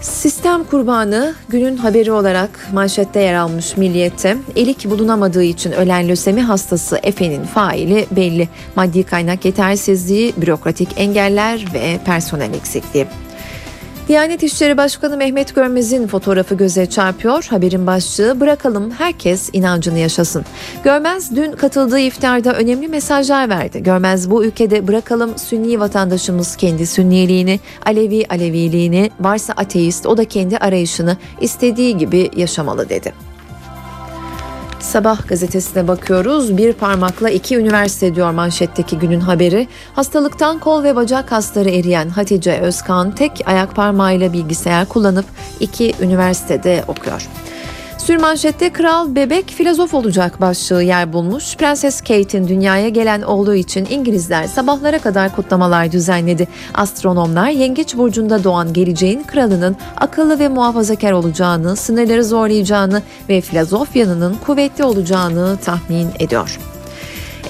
Sistem kurbanı günün haberi olarak manşette yer almış Milliyet'te. Elik bulunamadığı için ölen lösemi hastası Efe'nin faili belli. Maddi kaynak yetersizliği, bürokratik engeller ve personel eksikliği. Diyanet İşleri Başkanı Mehmet Görmez'in fotoğrafı göze çarpıyor. Haberin başlığı bırakalım herkes inancını yaşasın. Görmez dün katıldığı iftarda önemli mesajlar verdi. Görmez bu ülkede bırakalım Sünni vatandaşımız kendi Sünniliğini, Alevi Aleviliğini, varsa ateist o da kendi arayışını istediği gibi yaşamalı dedi. Sabah gazetesine bakıyoruz. Bir parmakla iki üniversite diyor manşetteki günün haberi. Hastalıktan kol ve bacak kasları eriyen Hatice Özkan tek ayak parmağıyla bilgisayar kullanıp iki üniversitede okuyor. Sürmanşette kral bebek filozof olacak başlığı yer bulmuş. Prenses Kate'in dünyaya gelen oğlu için İngilizler sabahlara kadar kutlamalar düzenledi. Astronomlar Yengeç burcunda doğan geleceğin kralının akıllı ve muhafazakar olacağını, sınırları zorlayacağını ve filozof yanının kuvvetli olacağını tahmin ediyor.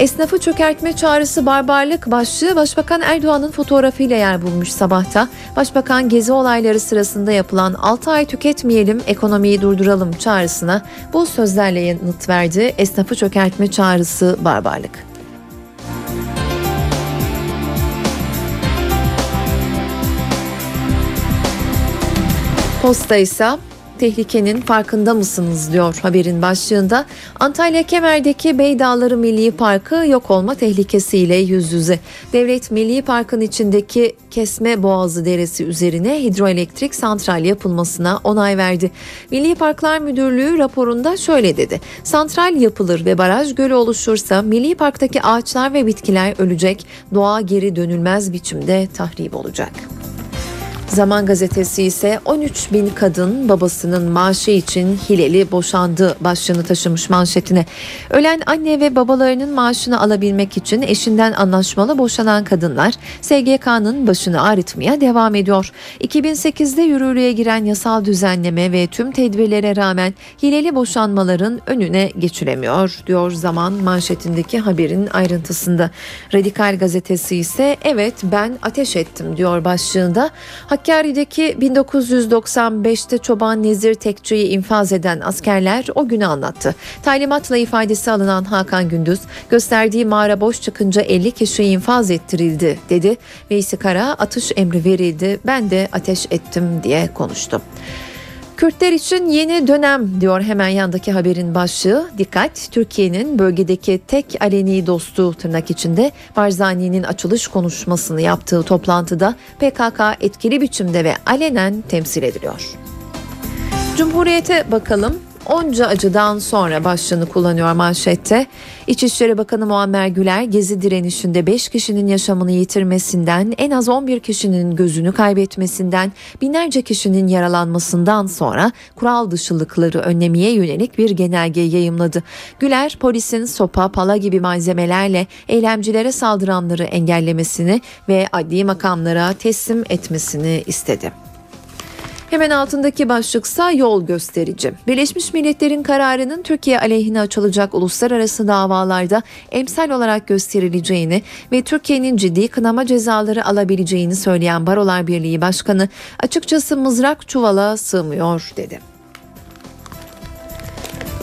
Esnafı çökertme çağrısı barbarlık başlığı Başbakan Erdoğan'ın fotoğrafıyla yer bulmuş sabahta. Başbakan gezi olayları sırasında yapılan 6 ay tüketmeyelim ekonomiyi durduralım çağrısına bu sözlerle yanıt verdi. Esnafı çökertme çağrısı barbarlık. Posta ise tehlikenin farkında mısınız diyor haberin başlığında. Antalya Kemer'deki Beydağları Milli Parkı yok olma tehlikesiyle yüz yüze. Devlet Milli Park'ın içindeki Kesme Boğazı Deresi üzerine hidroelektrik santral yapılmasına onay verdi. Milli Parklar Müdürlüğü raporunda şöyle dedi. Santral yapılır ve baraj gölü oluşursa Milli Park'taki ağaçlar ve bitkiler ölecek, doğa geri dönülmez biçimde tahrip olacak. Zaman gazetesi ise 13 bin kadın babasının maaşı için hileli boşandı başlığını taşımış manşetine. Ölen anne ve babalarının maaşını alabilmek için eşinden anlaşmalı boşanan kadınlar SGK'nın başını ağrıtmaya devam ediyor. 2008'de yürürlüğe giren yasal düzenleme ve tüm tedbirlere rağmen hileli boşanmaların önüne geçilemiyor diyor zaman manşetindeki haberin ayrıntısında. Radikal gazetesi ise evet ben ateş ettim diyor başlığında. Hakkari'deki 1995'te Çoban Nezir Tekçi'yi infaz eden askerler o günü anlattı. Talimatla ifadesi alınan Hakan Gündüz gösterdiği mağara boş çıkınca 50 kişi infaz ettirildi dedi. Veysi Kara atış emri verildi ben de ateş ettim diye konuştu. Kürtler için yeni dönem diyor hemen yandaki haberin başlığı. Dikkat Türkiye'nin bölgedeki tek aleni dostu tırnak içinde Barzani'nin açılış konuşmasını yaptığı toplantıda PKK etkili biçimde ve alenen temsil ediliyor. Cumhuriyete bakalım. Onca acıdan sonra başlığını kullanıyor manşette. İçişleri Bakanı Muammer Güler gezi direnişinde 5 kişinin yaşamını yitirmesinden, en az 11 kişinin gözünü kaybetmesinden, binlerce kişinin yaralanmasından sonra kural dışılıkları önlemeye yönelik bir genelge yayımladı. Güler polisin sopa, pala gibi malzemelerle eylemcilere saldıranları engellemesini ve adli makamlara teslim etmesini istedi. Hemen altındaki başlıksa yol gösterici. Birleşmiş Milletler'in kararının Türkiye aleyhine açılacak uluslararası davalarda emsal olarak gösterileceğini ve Türkiye'nin ciddi kınama cezaları alabileceğini söyleyen Barolar Birliği Başkanı açıkçası mızrak çuvala sığmıyor dedi.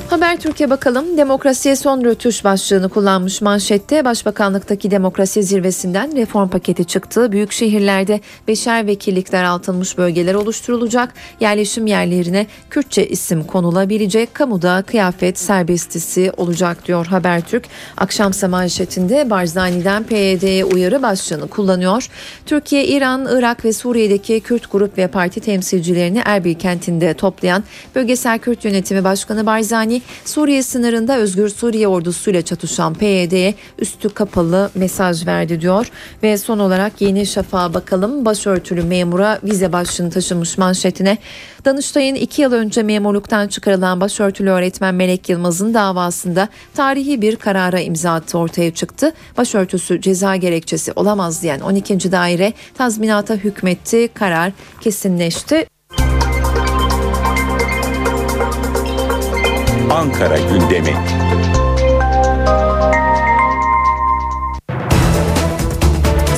Haber Türkiye bakalım demokrasiye son rötuş başlığını kullanmış manşette Başbakanlıktaki demokrasi zirvesinden reform paketi çıktı. Büyük şehirlerde beşer vekillik daraltılmış bölgeler oluşturulacak. Yerleşim yerlerine Kürtçe isim konulabilecek. Kamuda kıyafet serbestisi olacak diyor Habertürk. Akşamsa manşetinde Barzani'den PYD'ye uyarı başlığını kullanıyor. Türkiye, İran, Irak ve Suriye'deki Kürt grup ve parti temsilcilerini Erbil kentinde toplayan Bölgesel Kürt Yönetimi Başkanı Barzani Suriye sınırında Özgür Suriye ordusuyla çatışan PYD'ye üstü kapalı mesaj verdi diyor. Ve son olarak Yeni Şafak'a bakalım. Başörtülü memura vize başlığını taşımış manşetine. Danıştay'ın iki yıl önce memurluktan çıkarılan başörtülü öğretmen Melek Yılmaz'ın davasında tarihi bir karara imza attı ortaya çıktı. Başörtüsü ceza gerekçesi olamaz diyen 12. daire tazminata hükmetti. Karar kesinleşti. Ankara gündemi.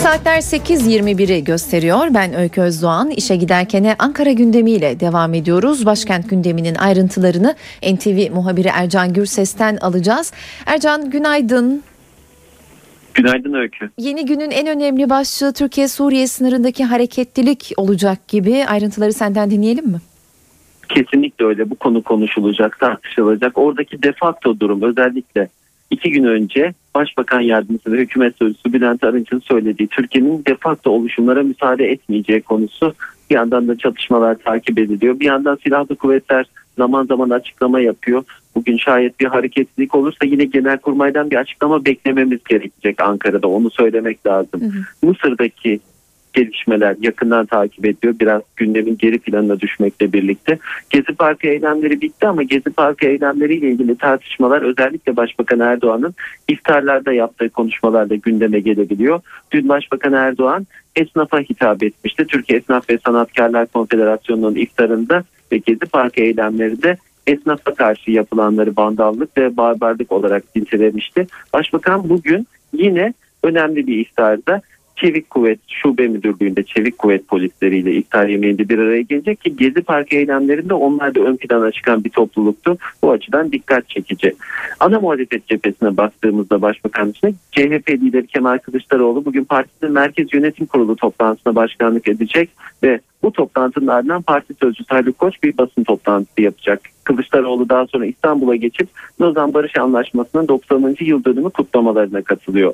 Saatler 8.21'i gösteriyor. Ben Öykü Özdoğan. İşe giderkene Ankara gündemiyle devam ediyoruz. Başkent gündeminin ayrıntılarını NTV muhabiri Ercan Gürses'ten alacağız. Ercan günaydın. Günaydın Öykü. Yeni günün en önemli başlığı Türkiye-Suriye sınırındaki hareketlilik olacak gibi. Ayrıntıları senden dinleyelim mi? Kesinlikle öyle. Bu konu konuşulacak, tartışılacak. Oradaki defakto durum özellikle iki gün önce Başbakan Yardımcısı ve Hükümet Sözcüsü Bülent Arınç'ın söylediği Türkiye'nin defakto oluşumlara müsaade etmeyeceği konusu bir yandan da çatışmalar takip ediliyor. Bir yandan silahlı kuvvetler zaman zaman açıklama yapıyor. Bugün şayet bir hareketlilik olursa yine Genelkurmay'dan bir açıklama beklememiz gerekecek Ankara'da onu söylemek lazım. Hı hı. Mısır'daki gelişmeler yakından takip ediyor. Biraz gündemin geri planına düşmekle birlikte. Gezi Parkı eylemleri bitti ama Gezi Parkı eylemleriyle ilgili tartışmalar özellikle Başbakan Erdoğan'ın iftarlarda yaptığı konuşmalarda gündeme gelebiliyor. Dün Başbakan Erdoğan esnafa hitap etmişti. Türkiye Esnaf ve Sanatkarlar Konfederasyonu'nun iftarında ve Gezi Parkı eylemlerinde esnafa karşı yapılanları bandallık ve barbarlık olarak nitelemişti. Başbakan bugün yine önemli bir iftarda Çevik Kuvvet Şube Müdürlüğü'nde Çevik Kuvvet polisleriyle iftar yemeğinde bir araya gelecek ki Gezi Parkı eylemlerinde onlar da ön plana çıkan bir topluluktu. Bu açıdan dikkat çekici. Ana muhalefet cephesine baktığımızda Başbakan için CHP lideri Kemal Kılıçdaroğlu bugün partinin Merkez Yönetim Kurulu toplantısına başkanlık edecek ve bu toplantının ardından parti sözcüsü Haluk Koç bir basın toplantısı yapacak. Kılıçdaroğlu daha sonra İstanbul'a geçip Lozan Barış Anlaşması'nın 90. yıl dönümü kutlamalarına katılıyor.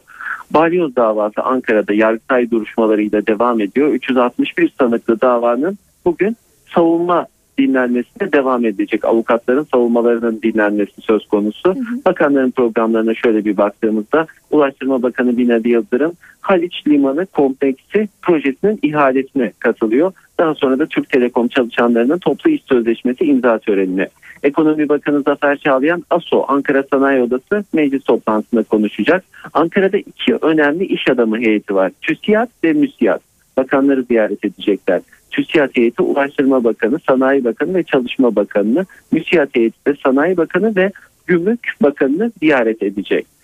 Balyoz davası Ankara'da yargıtay duruşmalarıyla devam ediyor. 361 sanıklı davanın bugün savunma dinlenmesine devam edecek. Avukatların savunmalarının dinlenmesi söz konusu. Hı hı. Bakanların programlarına şöyle bir baktığımızda Ulaştırma Bakanı Binali Yıldırım Haliç Limanı kompleksi projesinin ihalesine katılıyor. Daha sonra da Türk Telekom çalışanlarının toplu iş sözleşmesi imza törenine. Ekonomi Bakanı Zafer Çağlayan ASO Ankara Sanayi Odası meclis toplantısında konuşacak. Ankara'da iki önemli iş adamı heyeti var. TÜSİAD ve MÜSİAD. Bakanları ziyaret edecekler. TÜSİAD heyeti Ulaştırma Bakanı, Sanayi Bakanı ve Çalışma Bakanı'nı, MÜSİAD heyeti de Sanayi Bakanı ve Gümrük Bakanı'nı ziyaret edecek.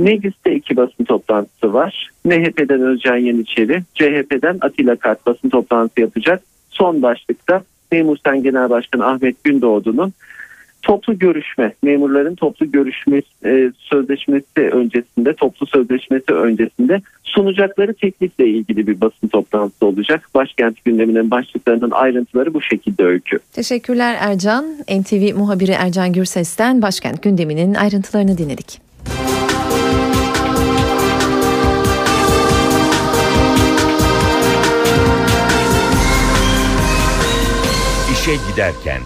Mecliste iki basın toplantısı var. MHP'den Özcan Yeniçeri, CHP'den Atilla Kart basın toplantısı yapacak. Son başlıkta Memur Sen Genel Başkanı Ahmet Gündoğdu'nun toplu görüşme, memurların toplu görüşme e, sözleşmesi öncesinde, toplu sözleşmesi öncesinde sunacakları teklifle ilgili bir basın toplantısı olacak. Başkent gündeminin başlıklarının ayrıntıları bu şekilde öykü. Teşekkürler Ercan. NTV muhabiri Ercan Gürses'ten başkent gündeminin ayrıntılarını dinledik. İşe giderken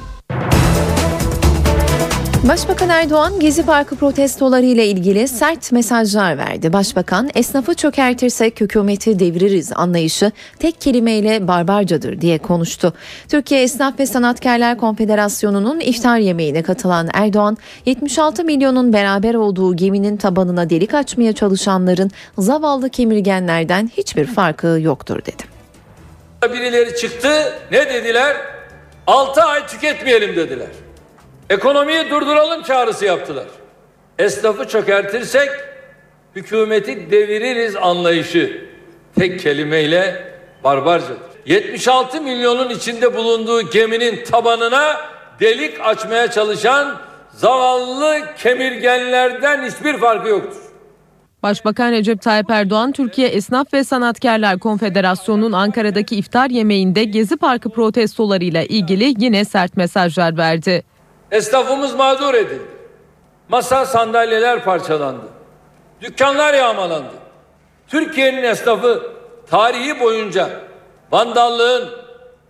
Başbakan Erdoğan Gezi Parkı protestoları ile ilgili sert mesajlar verdi. Başbakan esnafı çökertirsek hükümeti deviririz anlayışı tek kelimeyle barbarcadır diye konuştu. Türkiye Esnaf ve Sanatkarlar Konfederasyonu'nun iftar yemeğine katılan Erdoğan 76 milyonun beraber olduğu geminin tabanına delik açmaya çalışanların zavallı kemirgenlerden hiçbir farkı yoktur dedi. Birileri çıktı ne dediler? 6 ay tüketmeyelim dediler. Ekonomiyi durduralım çağrısı yaptılar. Esnafı çökertirsek hükümeti deviririz anlayışı tek kelimeyle barbarcadır. 76 milyonun içinde bulunduğu geminin tabanına delik açmaya çalışan zavallı kemirgenlerden hiçbir farkı yoktur. Başbakan Recep Tayyip Erdoğan, Türkiye Esnaf ve Sanatkarlar Konfederasyonu'nun Ankara'daki iftar yemeğinde Gezi Parkı protestolarıyla ilgili yine sert mesajlar verdi. Esnafımız mağdur edildi. Masa sandalyeler parçalandı. Dükkanlar yağmalandı. Türkiye'nin esnafı tarihi boyunca vandallığın,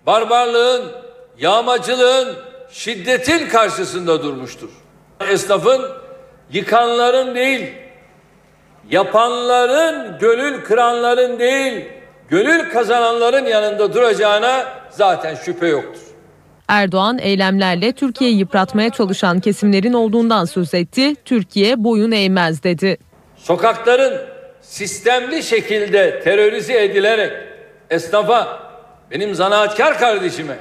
barbarlığın, yağmacılığın, şiddetin karşısında durmuştur. Esnafın yıkanların değil, yapanların, gönül kıranların değil, gönül kazananların yanında duracağına zaten şüphe yoktur. Erdoğan eylemlerle Türkiye'yi yıpratmaya çalışan kesimlerin olduğundan söz etti. Türkiye boyun eğmez dedi. Sokakların sistemli şekilde terörize edilerek esnafa, benim zanaatkar kardeşime,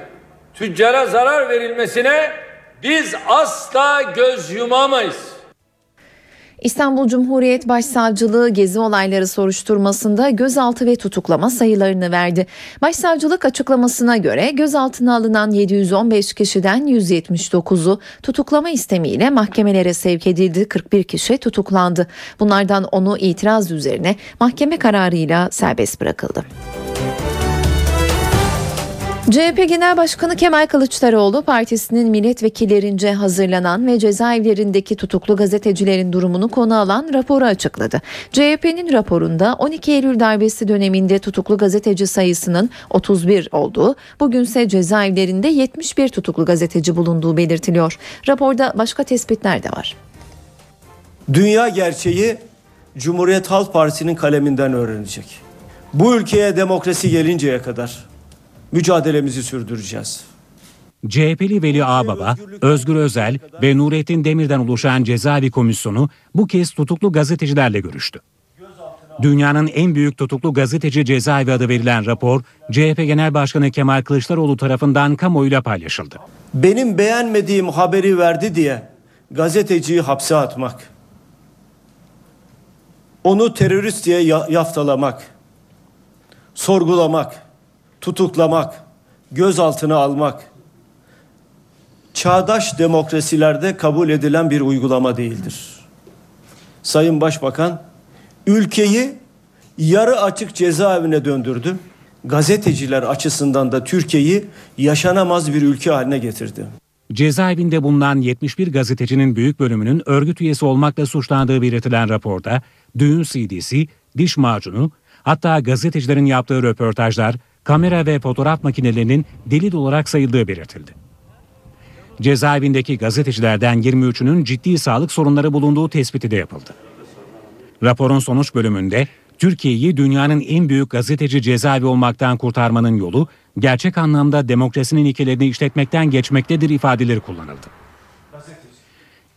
tüccara zarar verilmesine biz asla göz yumamayız. İstanbul Cumhuriyet Başsavcılığı gezi olayları soruşturmasında gözaltı ve tutuklama sayılarını verdi. Başsavcılık açıklamasına göre gözaltına alınan 715 kişiden 179'u tutuklama istemiyle mahkemelere sevk edildi. 41 kişi tutuklandı. Bunlardan onu itiraz üzerine mahkeme kararıyla serbest bırakıldı. CHP Genel Başkanı Kemal Kılıçdaroğlu partisinin milletvekillerince hazırlanan ve cezaevlerindeki tutuklu gazetecilerin durumunu konu alan raporu açıkladı. CHP'nin raporunda 12 Eylül darbesi döneminde tutuklu gazeteci sayısının 31 olduğu, bugünse cezaevlerinde 71 tutuklu gazeteci bulunduğu belirtiliyor. Raporda başka tespitler de var. Dünya gerçeği Cumhuriyet Halk Partisi'nin kaleminden öğrenecek. Bu ülkeye demokrasi gelinceye kadar mücadelemizi sürdüreceğiz. CHP'li Veli Ağbaba, Özgür Özel ve Nurettin Demir'den oluşan cezaevi komisyonu bu kez tutuklu gazetecilerle görüştü. Dünyanın en büyük tutuklu gazeteci cezaevi adı verilen rapor, CHP Genel Başkanı Kemal Kılıçdaroğlu tarafından kamuoyuyla paylaşıldı. Benim beğenmediğim haberi verdi diye gazeteciyi hapse atmak, onu terörist diye yaftalamak, sorgulamak, tutuklamak, gözaltına almak çağdaş demokrasilerde kabul edilen bir uygulama değildir. Sayın Başbakan ülkeyi yarı açık cezaevine döndürdü. Gazeteciler açısından da Türkiye'yi yaşanamaz bir ülke haline getirdi. Cezaevinde bulunan 71 gazetecinin büyük bölümünün örgüt üyesi olmakla suçlandığı belirtilen raporda düğün CD'si, diş macunu, hatta gazetecilerin yaptığı röportajlar, kamera ve fotoğraf makinelerinin delil olarak sayıldığı belirtildi. Cezaevindeki gazetecilerden 23'ünün ciddi sağlık sorunları bulunduğu tespiti de yapıldı. Raporun sonuç bölümünde Türkiye'yi dünyanın en büyük gazeteci cezaevi olmaktan kurtarmanın yolu gerçek anlamda demokrasinin ilkelerini işletmekten geçmektedir ifadeleri kullanıldı.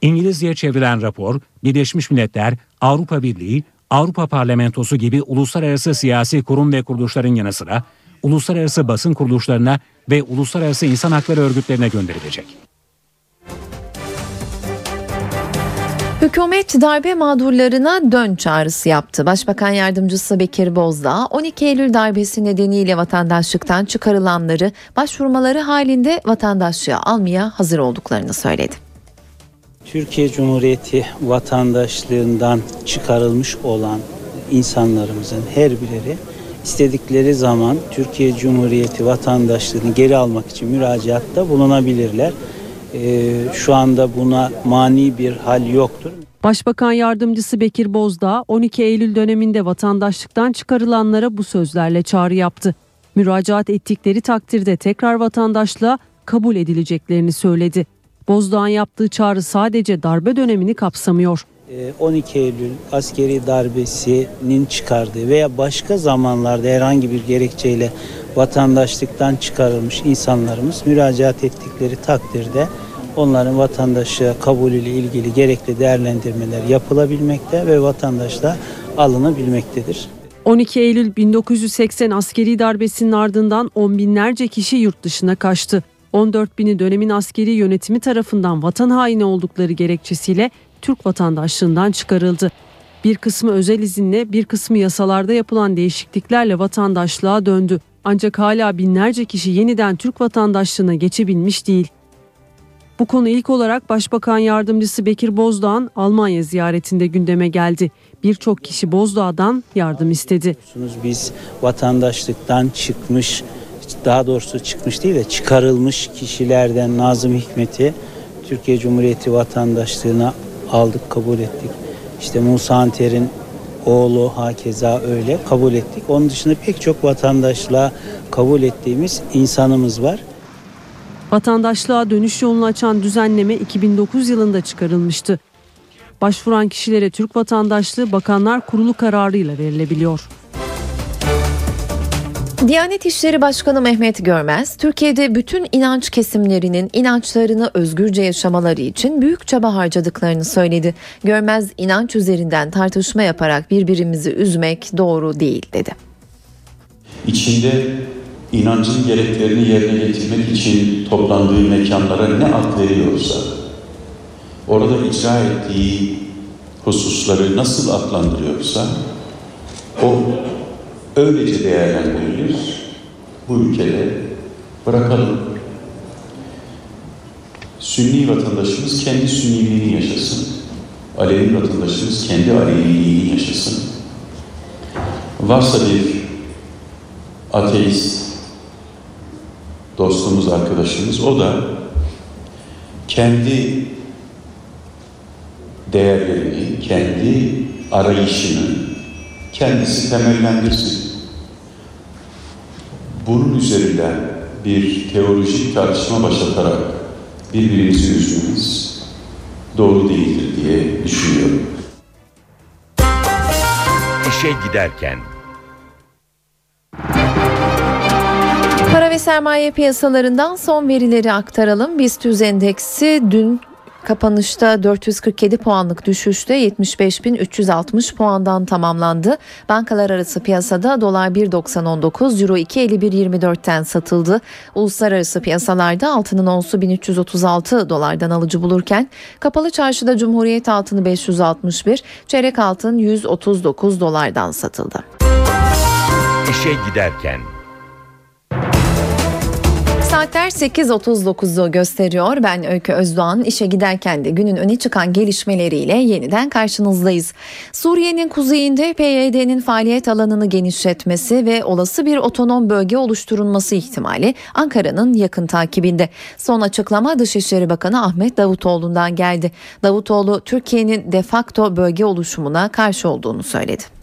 İngilizce çevrilen rapor, Birleşmiş Milletler, Avrupa Birliği, Avrupa Parlamentosu gibi uluslararası siyasi kurum ve kuruluşların yanı sıra uluslararası basın kuruluşlarına ve uluslararası insan hakları örgütlerine gönderilecek. Hükümet darbe mağdurlarına dön çağrısı yaptı. Başbakan Yardımcısı Bekir Bozdağ 12 Eylül darbesi nedeniyle vatandaşlıktan çıkarılanları başvurmaları halinde vatandaşlığa almaya hazır olduklarını söyledi. Türkiye Cumhuriyeti vatandaşlığından çıkarılmış olan insanlarımızın her birleri istedikleri zaman Türkiye Cumhuriyeti vatandaşlığını geri almak için müracaatta bulunabilirler. Ee, şu anda buna mani bir hal yoktur. Başbakan Yardımcısı Bekir Bozdağ 12 Eylül döneminde vatandaşlıktan çıkarılanlara bu sözlerle çağrı yaptı. Müracaat ettikleri takdirde tekrar vatandaşlığa kabul edileceklerini söyledi. Bozdağ'ın yaptığı çağrı sadece darbe dönemini kapsamıyor. 12 Eylül askeri darbesinin çıkardığı veya başka zamanlarda herhangi bir gerekçeyle vatandaşlıktan çıkarılmış insanlarımız müracaat ettikleri takdirde onların vatandaşlığa kabulüyle ilgili gerekli değerlendirmeler yapılabilmekte ve vatandaşlığa alınabilmektedir. 12 Eylül 1980 askeri darbesinin ardından on binlerce kişi yurt dışına kaçtı. 14 bini dönemin askeri yönetimi tarafından vatan haini oldukları gerekçesiyle Türk vatandaşlığından çıkarıldı. Bir kısmı özel izinle, bir kısmı yasalarda yapılan değişikliklerle vatandaşlığa döndü. Ancak hala binlerce kişi yeniden Türk vatandaşlığına geçebilmiş değil. Bu konu ilk olarak Başbakan Yardımcısı Bekir Bozdağ'ın Almanya ziyaretinde gündeme geldi. Birçok kişi Bozdağ'dan yardım istedi. Biz vatandaşlıktan çıkmış, daha doğrusu çıkmış değil de çıkarılmış kişilerden Nazım Hikmet'i Türkiye Cumhuriyeti vatandaşlığına aldık, kabul ettik. İşte Musa Anter'in oğlu hakeza öyle kabul ettik. Onun dışında pek çok vatandaşlığa kabul ettiğimiz insanımız var. Vatandaşlığa dönüş yolunu açan düzenleme 2009 yılında çıkarılmıştı. Başvuran kişilere Türk vatandaşlığı Bakanlar Kurulu kararıyla verilebiliyor. Diyanet İşleri Başkanı Mehmet Görmez, Türkiye'de bütün inanç kesimlerinin inançlarını özgürce yaşamaları için büyük çaba harcadıklarını söyledi. Görmez, inanç üzerinden tartışma yaparak birbirimizi üzmek doğru değil dedi. İçinde inancın gereklerini yerine getirmek için toplandığı mekanlara ne ad veriyorsa, orada icra ettiği hususları nasıl adlandırıyorsa o öylece değerlendirilir. Bu ülkede bırakalım. Sünni vatandaşımız kendi sünniliğini yaşasın. Alevi vatandaşımız kendi aleviliğini yaşasın. Varsa bir ateist dostumuz, arkadaşımız o da kendi değerlerini, kendi arayışını kendisi temellendirsin. Bunun üzerinden bir teolojik tartışma başlatarak birbirimizi üzmemiz doğru değildir diye düşünüyorum. İşe giderken Para ve sermaye piyasalarından son verileri aktaralım. BIST endeksi dün Kapanışta 447 puanlık düşüşte 75.360 puandan tamamlandı. Bankalar arası piyasada dolar 1.9019, euro 2.51.24'ten satıldı. Uluslararası piyasalarda altının onsu 1336 dolardan alıcı bulurken kapalı çarşıda Cumhuriyet altını 561, çeyrek altın 139 dolardan satıldı. İşe giderken Saatler 8.39'u gösteriyor. Ben Öykü Özdoğan. İşe giderken de günün öne çıkan gelişmeleriyle yeniden karşınızdayız. Suriye'nin kuzeyinde PYD'nin faaliyet alanını genişletmesi ve olası bir otonom bölge oluşturulması ihtimali Ankara'nın yakın takibinde. Son açıklama Dışişleri Bakanı Ahmet Davutoğlu'ndan geldi. Davutoğlu Türkiye'nin de facto bölge oluşumuna karşı olduğunu söyledi.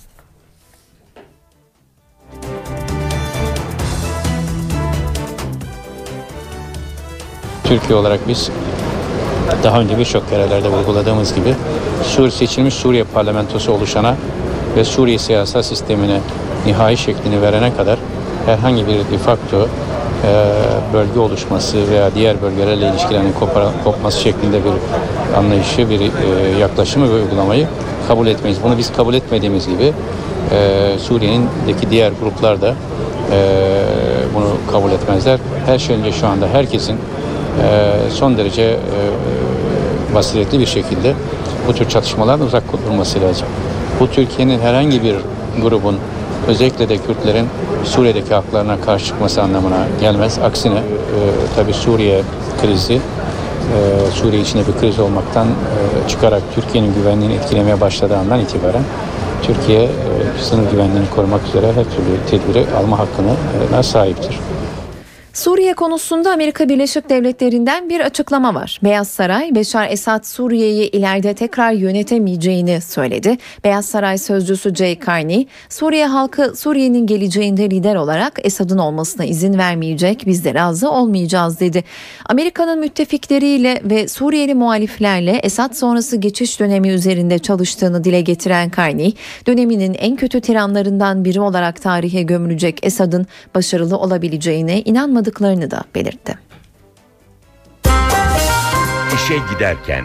Türkiye olarak biz daha önce birçok kerelerde vurguladığımız gibi Suriye seçilmiş Suriye parlamentosu oluşana ve Suriye siyasal sistemine nihai şeklini verene kadar herhangi bir de facto e, bölge oluşması veya diğer bölgelerle ilişkilerin kopması şeklinde bir anlayışı, bir e, yaklaşımı ve uygulamayı kabul etmeyiz. Bunu biz kabul etmediğimiz gibi e, Suriye'deki diğer gruplar da bunu kabul etmezler. Her şey önce şu anda herkesin son derece basiretli bir şekilde bu tür çatışmalardan uzak durması lazım. Bu Türkiye'nin herhangi bir grubun özellikle de Kürtlerin Suriye'deki haklarına karşı çıkması anlamına gelmez. Aksine e, tabii Suriye krizi e, Suriye içinde bir kriz olmaktan e, çıkarak Türkiye'nin güvenliğini etkilemeye başladığı andan itibaren Türkiye e, sınır güvenliğini korumak üzere her türlü tedbiri alma hakkına e, sahiptir. Suriye konusunda Amerika Birleşik Devletleri'nden bir açıklama var. Beyaz Saray, Beşar Esad Suriye'yi ileride tekrar yönetemeyeceğini söyledi. Beyaz Saray sözcüsü Jay Carney, Suriye halkı Suriye'nin geleceğinde lider olarak Esad'ın olmasına izin vermeyecek, biz de razı olmayacağız dedi. Amerika'nın müttefikleriyle ve Suriyeli muhaliflerle Esad sonrası geçiş dönemi üzerinde çalıştığını dile getiren Carney, döneminin en kötü tiranlarından biri olarak tarihe gömülecek Esad'ın başarılı olabileceğine inanmadı olmadıklarını da belirtti. İşe giderken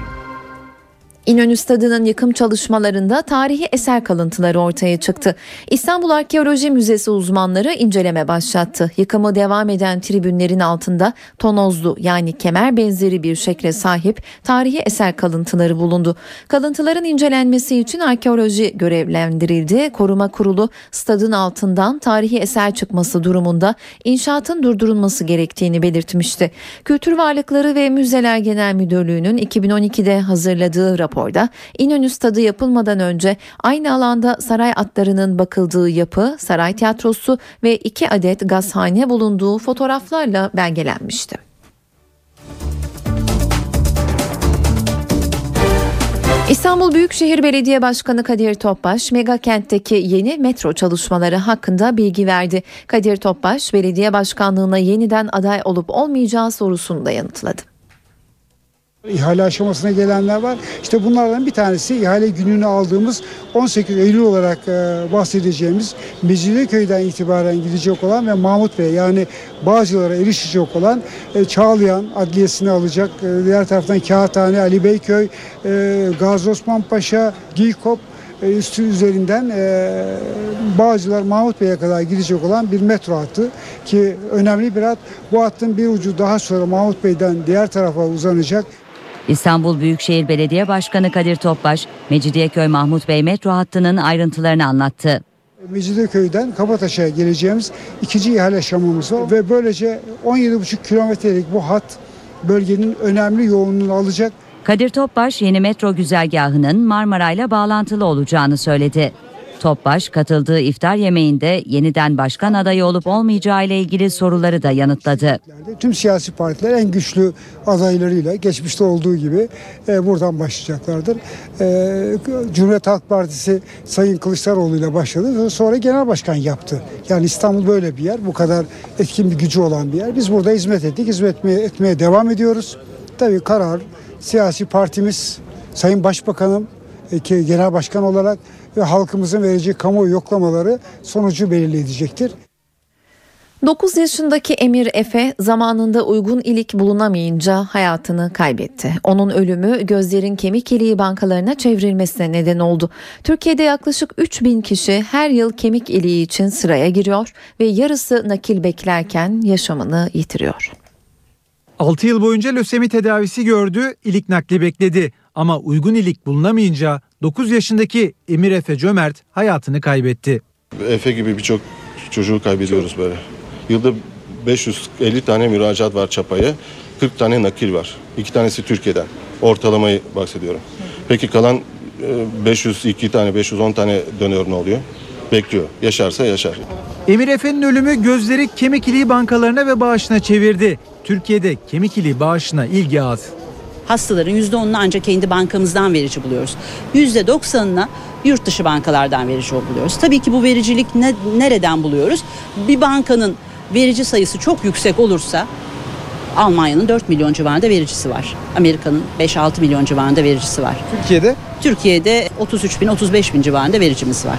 İnönü Stadı'nın yıkım çalışmalarında tarihi eser kalıntıları ortaya çıktı. İstanbul Arkeoloji Müzesi uzmanları inceleme başlattı. Yıkımı devam eden tribünlerin altında tonozlu yani kemer benzeri bir şekle sahip tarihi eser kalıntıları bulundu. Kalıntıların incelenmesi için arkeoloji görevlendirildi. Koruma kurulu stadın altından tarihi eser çıkması durumunda inşaatın durdurulması gerektiğini belirtmişti. Kültür Varlıkları ve Müzeler Genel Müdürlüğü'nün 2012'de hazırladığı rapor raporda İnönü Stadı yapılmadan önce aynı alanda saray atlarının bakıldığı yapı, saray tiyatrosu ve iki adet gazhane bulunduğu fotoğraflarla belgelenmişti. İstanbul Büyükşehir Belediye Başkanı Kadir Topbaş, mega kentteki yeni metro çalışmaları hakkında bilgi verdi. Kadir Topbaş, belediye başkanlığına yeniden aday olup olmayacağı sorusunu da yanıtladı. İhale aşamasına gelenler var. İşte bunlardan bir tanesi ihale gününü aldığımız 18 Eylül olarak e, bahsedeceğimiz Mecidiyeköy'den itibaren gidecek olan ve Mahmut Bey yani Bağcılar'a erişecek olan e, Çağlayan Adliyesi'ni alacak. E, diğer taraftan Kağıthane, Ali Beyköy, Gazi Osman Paşa, Giykop üstü üzerinden e, Bağcılar Mahmut Bey'e kadar gidecek olan bir metro hattı ki önemli bir hat. Bu hattın bir ucu daha sonra Mahmut Bey'den diğer tarafa uzanacak. İstanbul Büyükşehir Belediye Başkanı Kadir Topbaş, Mecidiyeköy Mahmut Bey metro hattının ayrıntılarını anlattı. Mecidiyeköy'den Kabataş'a geleceğimiz ikinci ihale aşamamız var ve böylece 17,5 kilometrelik bu hat bölgenin önemli yoğunluğunu alacak. Kadir Topbaş yeni metro güzergahının Marmara ile bağlantılı olacağını söyledi. Topbaş katıldığı iftar yemeğinde yeniden başkan adayı olup olmayacağı ile ilgili soruları da yanıtladı. Tüm siyasi partiler en güçlü adaylarıyla geçmişte olduğu gibi e, buradan başlayacaklardır. E, Cumhuriyet Halk Partisi Sayın Kılıçdaroğlu ile başladı sonra genel başkan yaptı. Yani İstanbul böyle bir yer bu kadar etkin bir gücü olan bir yer. Biz burada hizmet ettik hizmet etmeye, etmeye devam ediyoruz. Tabii karar siyasi partimiz Sayın Başbakanım e, genel başkan olarak ve halkımızın vereceği kamuoyu yoklamaları sonucu belirleyecektir. 9 yaşındaki Emir Efe zamanında uygun ilik bulunamayınca hayatını kaybetti. Onun ölümü gözlerin kemik iliği bankalarına çevrilmesine neden oldu. Türkiye'de yaklaşık 3000 kişi her yıl kemik iliği için sıraya giriyor ve yarısı nakil beklerken yaşamını yitiriyor. 6 yıl boyunca lösemi tedavisi gördü, ilik nakli bekledi. Ama uygun ilik bulunamayınca 9 yaşındaki Emir Efe Cömert hayatını kaybetti. Efe gibi birçok çocuğu kaybediyoruz böyle. Yılda 550 tane müracaat var çapaya. 40 tane nakil var. İki tanesi Türkiye'den. Ortalamayı bahsediyorum. Peki kalan e, 502 tane, 510 tane dönüyor ne oluyor? Bekliyor. Yaşarsa yaşar. Emir Efe'nin ölümü gözleri kemik iliği bankalarına ve bağışına çevirdi. Türkiye'de kemik iliği bağışına ilgi az. Hastaların %10'unu ancak kendi bankamızdan verici buluyoruz. %90'ına yurt dışı bankalardan verici buluyoruz. Tabii ki bu vericilik ne, nereden buluyoruz? Bir bankanın verici sayısı çok yüksek olursa Almanya'nın 4 milyon civarında vericisi var. Amerika'nın 5-6 milyon civarında vericisi var. Türkiye'de? Türkiye'de 33 bin 35 bin civarında vericimiz var.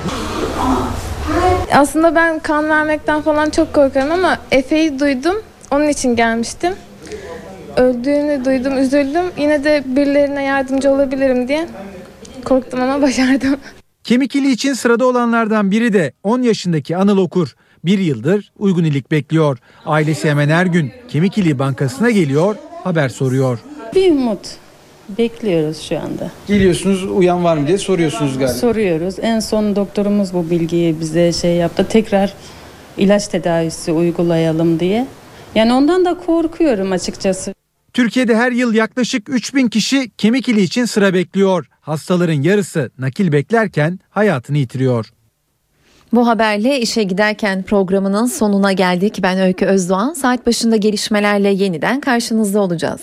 Aslında ben kan vermekten falan çok korkarım ama Efe'yi duydum. Onun için gelmiştim. Öldüğünü duydum, üzüldüm. Yine de birilerine yardımcı olabilirim diye korktum ama başardım. Kemik iliği için sırada olanlardan biri de 10 yaşındaki Anıl Okur. Bir yıldır uygun ilik bekliyor. Ailesi hemen her gün kemik iliği bankasına geliyor, haber soruyor. Bir umut. Bekliyoruz şu anda. Geliyorsunuz uyan var mı diye soruyorsunuz galiba. Soruyoruz. En son doktorumuz bu bilgiyi bize şey yaptı. Tekrar ilaç tedavisi uygulayalım diye. Yani ondan da korkuyorum açıkçası. Türkiye'de her yıl yaklaşık 3000 kişi kemik iliği için sıra bekliyor. Hastaların yarısı nakil beklerken hayatını yitiriyor. Bu haberle işe giderken programının sonuna geldik. Ben Öykü Özdoğan. Saat başında gelişmelerle yeniden karşınızda olacağız.